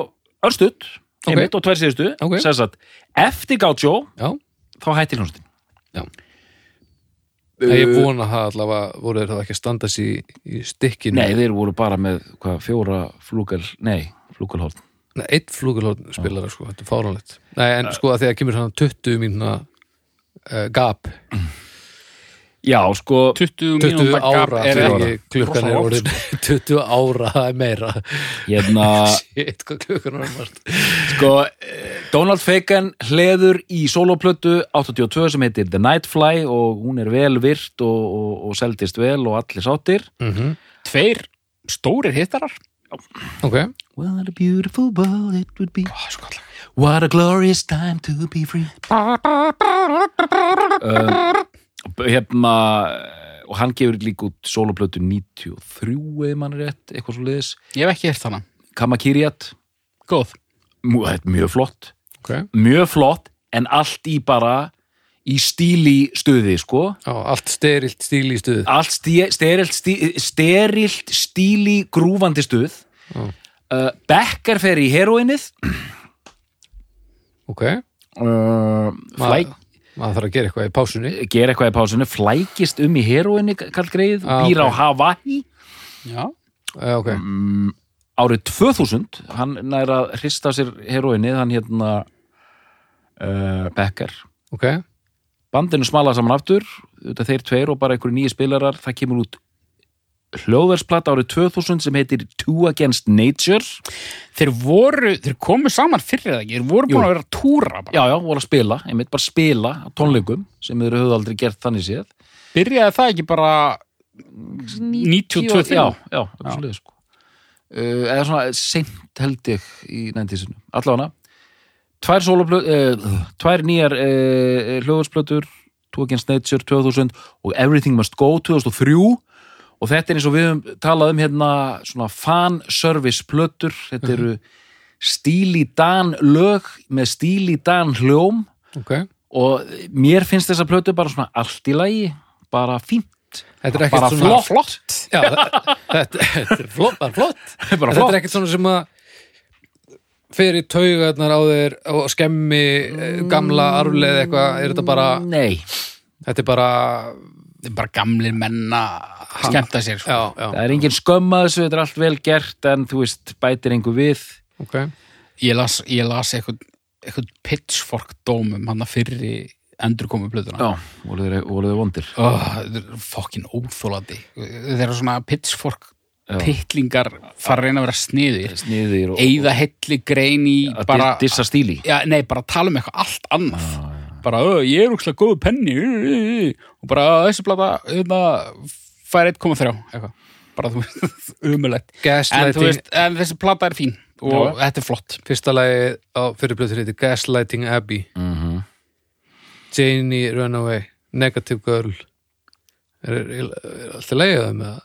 örstutt, Ok. einmitt og tvær síðustu, Ok. sem sagt, eftir Já, þá hættir hljónstin. Já. uh, ég vona það allavega voru þeir það ekki að standa sig í, í stikkinu Nei, þeir voru bara með, hvað, fjóra flúgal, nei, flúgalhórn. Nei, eitt flugulhórn spilara sko, þetta er fáránlegt Nei, en sko að því að kemur svona 20 mínuna uh, gap Já, sko, 20 20 mínúta gap ára er ekki ég- klukkan er orðin 20 ára, það er meira hérna, Shit, hvað klukkan er orðin sko, eh, Donald Fagan hleður í soloplötu 82 sem heitir The Nightfly og hún er vel virt og, og, og seldist vel og allir sáttir. mm -hmm. tveir stórir hittarar Ok, What a beautiful world it would be sko alltaf. What a glorious time to be free uh, Hérna og hann gefur líka út soloplötu 93 eða mann er rétt, eitthvað svo liðis ég hef ekki hirt hana. Kamakiriat, góð. Mjög flott. Ok. Mjög flott, en allt í bara í stíli stuði, sko. Já, allt sterilt stíl í stuð. Allt stí, sterilt, stí, sterilt stíli grúfandi stuð. Já. uh, Becker fer í heroinnið Ok, uh, flæk maður þarf að gera eitthvað í pásunni. Gera eitthvað í pásunni, flækist um í heroinni kall greið, Ah, býr á ok. Hawaii. Já, uh, Ok, mm, árið 2000 hann nær að hrista sér heroinni hann hérna uh, Becker. Ok. Bandinu smala saman aftur þeir tveir og bara einhverju nýju spilarar það kemur út hljóðversplata árið 2000 sem heitir Two Against Nature þeir voru þeir komu saman fyrir það ekki, þeir voru Jú. búin að vera að túra bara. já, já, voru að spila, einmitt bara spila tónleikum sem þeir höfðu aldrei gert þannig séð byrjaði það ekki bara 92 já, já, já. Leið, sko. uh, eða svona seint held ég í næntísinu allavega tvær uh, tvær nýjar uh, hljóðursplötur Two Against Nature 2000 og Everything Must Go 2003 og þetta er eins og við höfum talað um hérna svona fanservice plötur. Þetta eru stíli dan lög með stíli dan hljóm. Ok, og mér finnst þessa plötu bara svona allt í lagi bara fínt. Þetta er bara svona flott, Já, þetta, þetta, þetta er flott, bara flott. Þetta flott. er ekkert svona sem að í taugarnar á þeir og skemmi eh, gamla arfleið eitthvað, er þetta bara Nei, þetta er bara bara gamlir menna skemmta sér sko. já, já, það er engin skömm að þessu, þetta er allt vel gert en þú veist, bætir einhver við. Ok. Ég las, ég las eitthvað, eitthvað pitchfork dómum hann að fyrri endurkomu blöðuna Já, voru þeir, voru þeir vondir. Þetta fokkin óþólandi þeir eru svona pitchfork Já. pittlingar fara að reyna að vera sniðir. Sniðir og, eigða helli grein í bara, að dissa stíli já, nei, bara tala um eitthvað allt annað bara, "Ö, ég er úkslega góðu penni. Ö, ö, ö." og bara þessi plata hérna, fær 1,3 eitthvað. Bara þú veist, umulegt en, en þessi plata er fín. Og þetta er flott. Fyrsta lagi á fyrirblöður heitir Gaslighting Abbey. Mm -hmm. Janie Runaway, Negative Girl. Er, er, er alltaf leiðið það með það?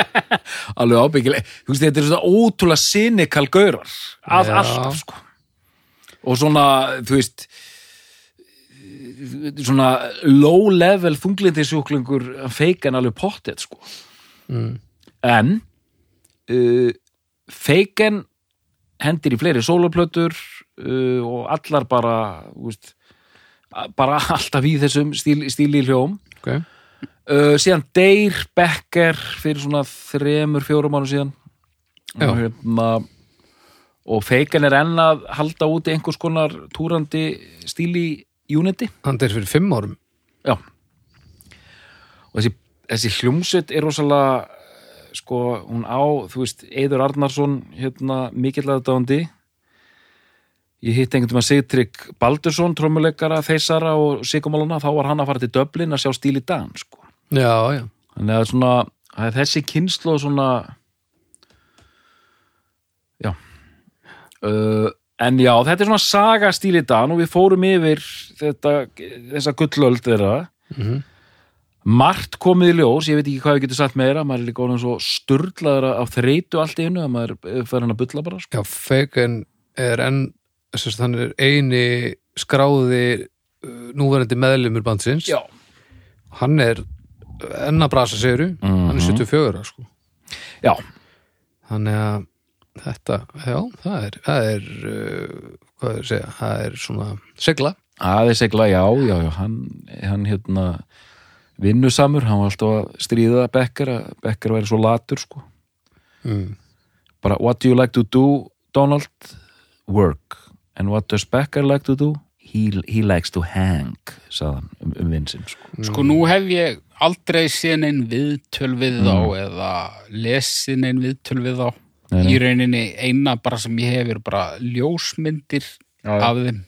Alveg ábyggileg. Þú veist, þetta er svona ótrúlega cynical gaurar. Að Já. alltaf, sko. Og svona, þú veist svona low level þunglindisjúklingur feikan alveg pottet, sko. Mm. en uh, feiken hendir í fleiri sólaplötur uh, og allar bara veist, bara alltaf í þessum stíl, stíli hljóm. Ok, uh, síðan Deyr Becker fyrir svona þremur, fjórum árum síðan. Og hérna og Feikan er enn að halda úti einhvers konar túrandi stíl í Unity hann er fyrir fimm árum. Já. Og þessi, þessi hljómsveit er rosalega sko, hún á, þú veist, Eiður Arnarsson hérna, mikill aðdáðandi ég hitt einhvern veginn að Sigtrygg Baldursson, trommuleikara, þeysara og Sigumáluna, þá var hann að fara til Dublin að sjá stíl í Dan, sko. Já, já, þannig að svona, að þessi kynslu svona já. Uh, en já, þetta er svona saga stíl í Dan og við fórum yfir þetta, þessa gullöld þeirra Mhm. margt komið í ljós, ég veit ekki hvað við getum sagt meira, maður er líka orðin svo sturlaður á þreytu allt í einu að maður fer hann að bulla bara, sko. já, Fagan er enn hann er eini skráði uh, núverandi meðlumur bandsins Já. hann er enn að brasa segiru hann er Mhm. 74 sko. Já, þannig að þetta, já, það er það er, uh, hvað er að segja það er svona segla aðeins segla, já, já, já, hann, hann hérna vinnusamur, hann var alltaf að stríða Becker, að Becker væri svo latur, sko. mm. bara what do you like to do Donald work and what does Becker like to do he, he likes to hang sagðan um, um vinsinn sko. Sko nú hef ég aldrei séð neinn viðtöl við þá Mm. eða lesið neinn viðtöl við þá Nei, nei. í rauninni eina bara sem ég hef er bara ljósmyndir Já, já. af þeim.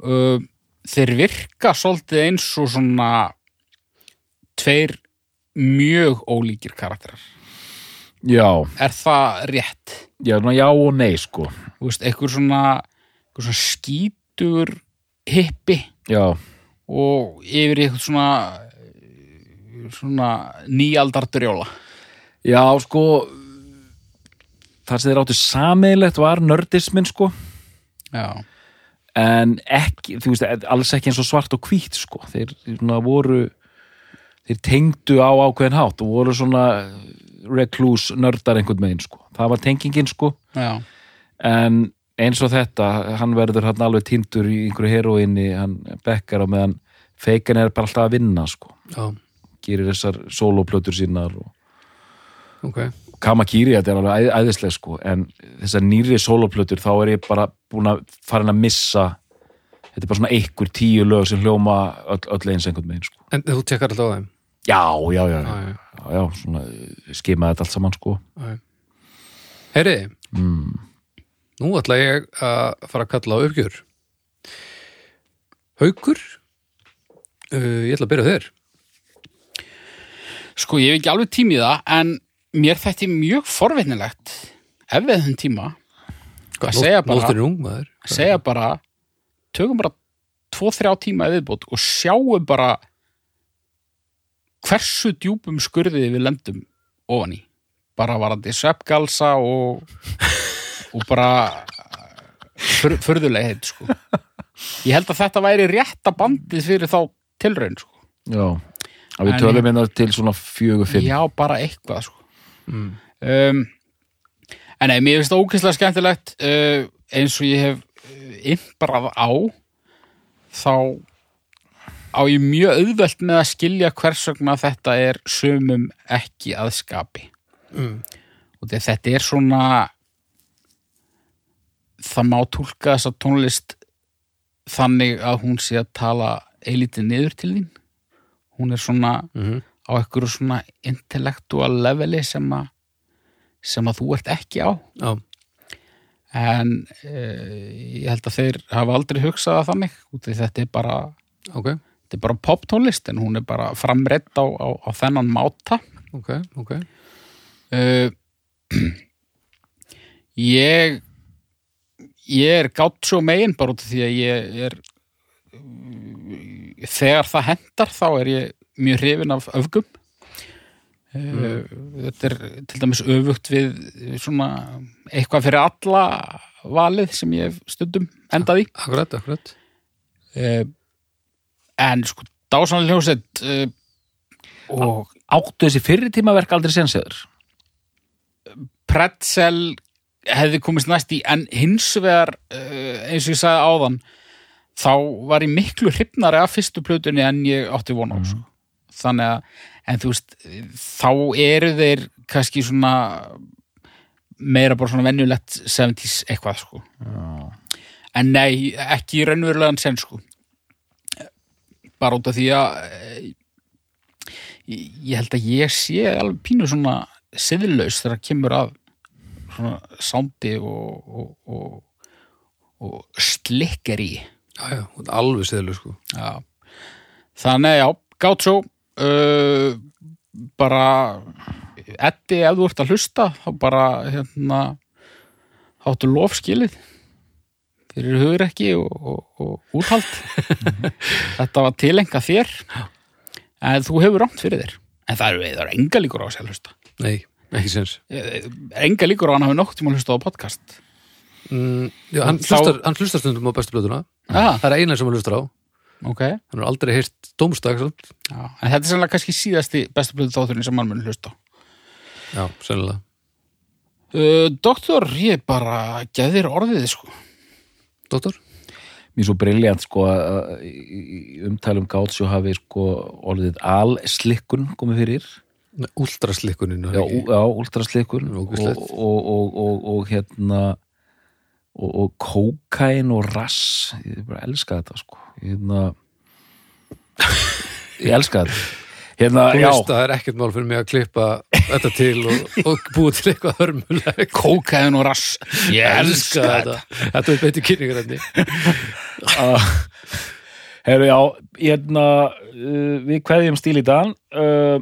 Uh, þeir virka svolítið eins og svona tveir mjög ólíkir karakterar já, er það rétt? já, já og nei sko. Veist, eitthvað svona, eitthvað svona skítur hippi já, og yfir eitthvað svona svona nýaldardrjóla já sko það sem þeir áttu sameiglegt var nördismin sko. Já, en ekki, þú veist, alls ekki eins og svart og hvít sko, þeir svona voru þeir tengdu á ákveðin hátt og voru svona recluse nördar einhvern megin sko, það var tengingin sko. Já, en eins og þetta hann verður hann alveg tindur í einhverju heroinni, hann bekkar á meðan feikan er bara alltaf að vinna sko. Já, gerir þessar soloplötur sínar og ok Kamakiri, þetta er alveg æð, æðislega sko en þessar nýri soloplötur þá er ég bara búin að fara að missa þetta er bara svona einhver tíu lög sem hljóma öll, öll eins einhvern megin sko. En þú tekkar alltaf á þeim? Já, já, já, já, já, já, já, svona skimaði þetta allt saman sko. Já. heyri, mm. nú ætla ég að fara að kalla á uppgjör. Haukur uh, ég ætla að byrja þér. Sko, ég hef ekki alveg tími í það, en mér þætti mjög forvitnilegt ef við höfum tíma að segja bara, Nóttin ung maður segja bara tökum bara tvo, þrjá tíma í viðbót og sjáum bara hversu djúpum skurðið við lendum ofan í bara varandi sveppgalsa og og bara fyr, furðulega heit sko. ég held að þetta væri rétta bandið fyrir þá tilraun sko. já, að við tölum hérna til svona fjögur, fimm já, bara eitthvað sko. Mm. um, en nei, mér finnst það ókvæslega skemmtilegt uh, eins og ég hef uh, innbrað á þá á ég mjög auðvelt með að skilja hvers vegna þetta er sömum ekki að skapi Mm. og þetta er svona það má túlka þessa tónlist þannig að hún sé að tala eilítið niður til þín hún er svona Mm á einhverju svona intellektual leveli sem að sem að þú ert ekki á. Já, en e, ég held að þeir hafa aldrei hugsað það þannig út af því þetta er bara ok, þetta er bara poptónlist en hún er bara framreitt á, á, á þennan máta. Ok, ok. Uh, ég ég er gátt svo megin bara út af því að ég er þegar það hendar þá er ég mjög hrifin af öfgum. Uh, þetta er til dæmis öfugt við svona eitthvað fyrir alla valið sem ég hef stundum endað í. Akkurat, akkurat. Uh, en sko dásanlega hljósett uh, og áttu þessi fyrri tímaverk aldrei senseður pretzel hefði komist næst í en hins vegar eins og ég sagði áðan þá var ég miklu hrifnari af fyrstu plötunni en ég átti von á sko. Þannig að, en þú veist þá eru þeir kannski svona meira bara svona venjulegt 70s eitthvað sko. En nei, ekki raunverulegan sen sko. Bara út af því að eh, ég held að ég sé alveg pínu svona siðlaus þegar kemur að svona sándi og, og, og, og slikkeri já, já, ert alveg seðlu sko. Já. Þannig, já, Gaucho uh, bara Eddi, ef þú ert að hlusta þá bara, hérna áttu lofskilið. Fyrir hugrekki og, og, og úthald. Þetta var tilenga þér. En þú hefur rámt fyrir þér. En það eru, það eru enga líkur á að að hlusta. Nei, ekki sens Eh, enga líkur á að hann hafi nokkuð tíma að hlusta á podcast. Mm, já, hann, Þá- hlustar, hann hlustar stundum á bestu blöðuna ah, það er eina sem hann hlustar á ok hann har aldrei já, já. en þetta er sannlega kannski síðasti bestu blöðu þátturinn sem mann mun hlusta á sennilega Uh, doktor, ég bara geðir orðið sko. Dóttor? mér er svo briljant sko að í í umtalum gátsjó hafi sko orðið alslikkun komið fyrir Últraslikkunin já, ú- já ultraslikkun og, Ógeðslegt. og, og, og, og hérna og, og kókain og rass. Ég bara elska þetta sko. Hérna ég elska þetta. Hérna, Þú já, veist að það er ekkert mál fyrir mig að klippa þetta til og, og búa til eitthvað hörmuleg. Kókaðin og rass. Ég elska þetta. Þetta. Er betur kynningar enni að Herru, já, hérna uh, við kveðjum stíl í dag. Uh,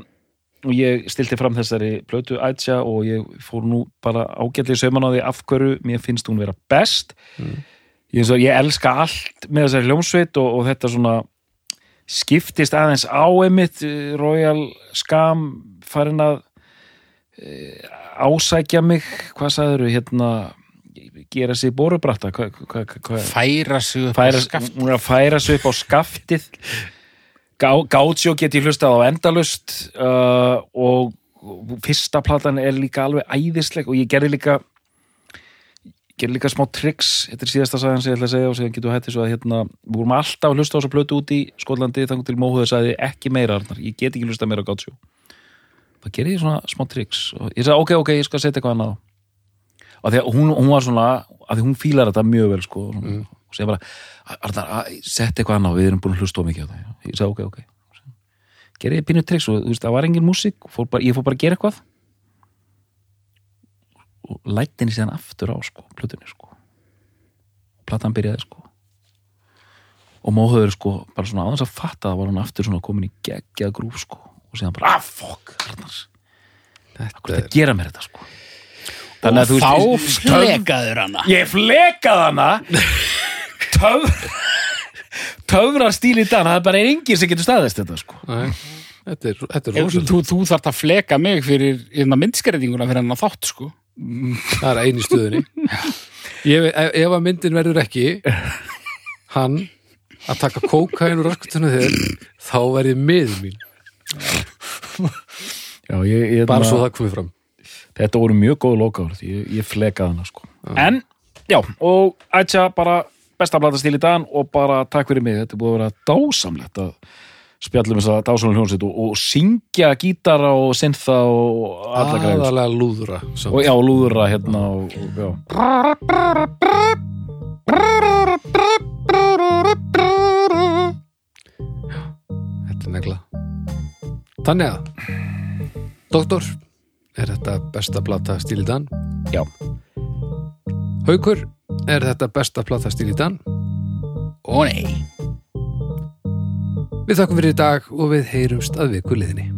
og ég stilti fram þessari plötu Ætsja og ég fór nú bara ágætlega sauman á því af hverju mér finnst hún vera best. Ég, eins og, ég elska allt með þessari hljómsveit og, og þetta svona skiptist aðeins á einmitt uh, Royal Scam farin að uh, ásækja mig. Hvað sagður hérna gera sig borubratta Færa sig upp á skaftið Gátsjó get ég hlustað á endalust uh, og fyrsta platan er líka alveg æðisleg og ég gerði líka gerði líka smá tricks. Þetta er síðasta sagan sem ég ætla að segja og síðan getur hætti svo að hérna, við vorum alltaf að hlusta á þessa plötu út í Skotlandi þannig til Móhuður sagði ekki meira Arnar, ég get ekki hlusta meira á Gátsjó það gerði ég svona smá tricks og ég sagði ok, ok, ég skal setja eitthvað annað og því að hún, hún var svona að því hún fílar þetta mjög vel sko. Mm. og segja bara, sett eitthvað annað við erum búin að hlusta á mikið á það. Ég sagði ok, ok. Gerði ég pínu tricks og þú veist, það var engin músík fór bara, ég fór bara að gera eitthvað. Og lætti henni síðan aftur á sko, plutunni sko. Og platan byrjaði sko. Og móhauður sko, bara svona aðeins að fatta það var hún aftur svona komin í geggjað grúf sko. Og síðan bara, ah, fuck, Arnars Þetta er það gera mér þetta sko? Og Þannig að þú þá flekaður hana. Ég flekað hana Töfra Töfra stíl í dag Það er bara enginn sem getur staðist þetta sko. Nei, Þetta er, þetta er rosalega Þú, þú þarft að fleka mig fyrir hérna, myndskreitinguna fyrir hennar þátt sko. Það er einu stöðunni. Ég, ef, ef að myndin verður ekki hann að taka kókain og raskutunum þér þá verður miður mín. Já, ég, ég, bara svo það komið fram. Þetta voru mjög góð lokaður ég, ég flekað hana sko. En, já, og ætja bara besta blata stíl í dag og bara takk fyrir mig, þetta er búið að vera dásamlegt að spjallum þess að dásamlega hljónsveit og, og syngja gítara og syntha og alla græður aðalega lúðra og já, lúðra hérna og, já. Þetta er negla. Þannig að Doktor, er þetta besta plata stíl í dan? Já. Haukur, er þetta besta plata stíl í dan? Ó nei Við þakkum fyrir í dag og við heyrumst að viku liðinni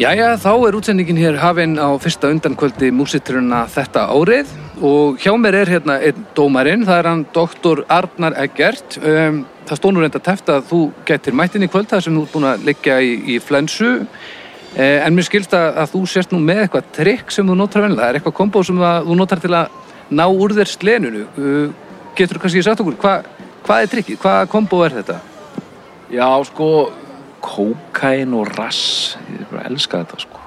Jæja, þá er útsendingin hér hafin á fyrsta undankvöldi músitruna þetta árið og hjá mér er hérna einn dómarinn, það er hann doktor Arnar Eggert. Um, það stóð nú reynda teft að þú getur mættin í kvöld þar sem þú ert búin að liggja í, í flensu. Eh, en mér skilst að, að þú sért nú með eitthvað trikk sem þú notar vennilega. Það er eitthvað kombo sem þú notar til að ná úr þér slenunu. Uh, getur þú kannski sagt okkur, hva, hvað er trikkið? Hvaða kombo er þetta? Já, sko, kókain og rass, ég bara elska þetta, sko.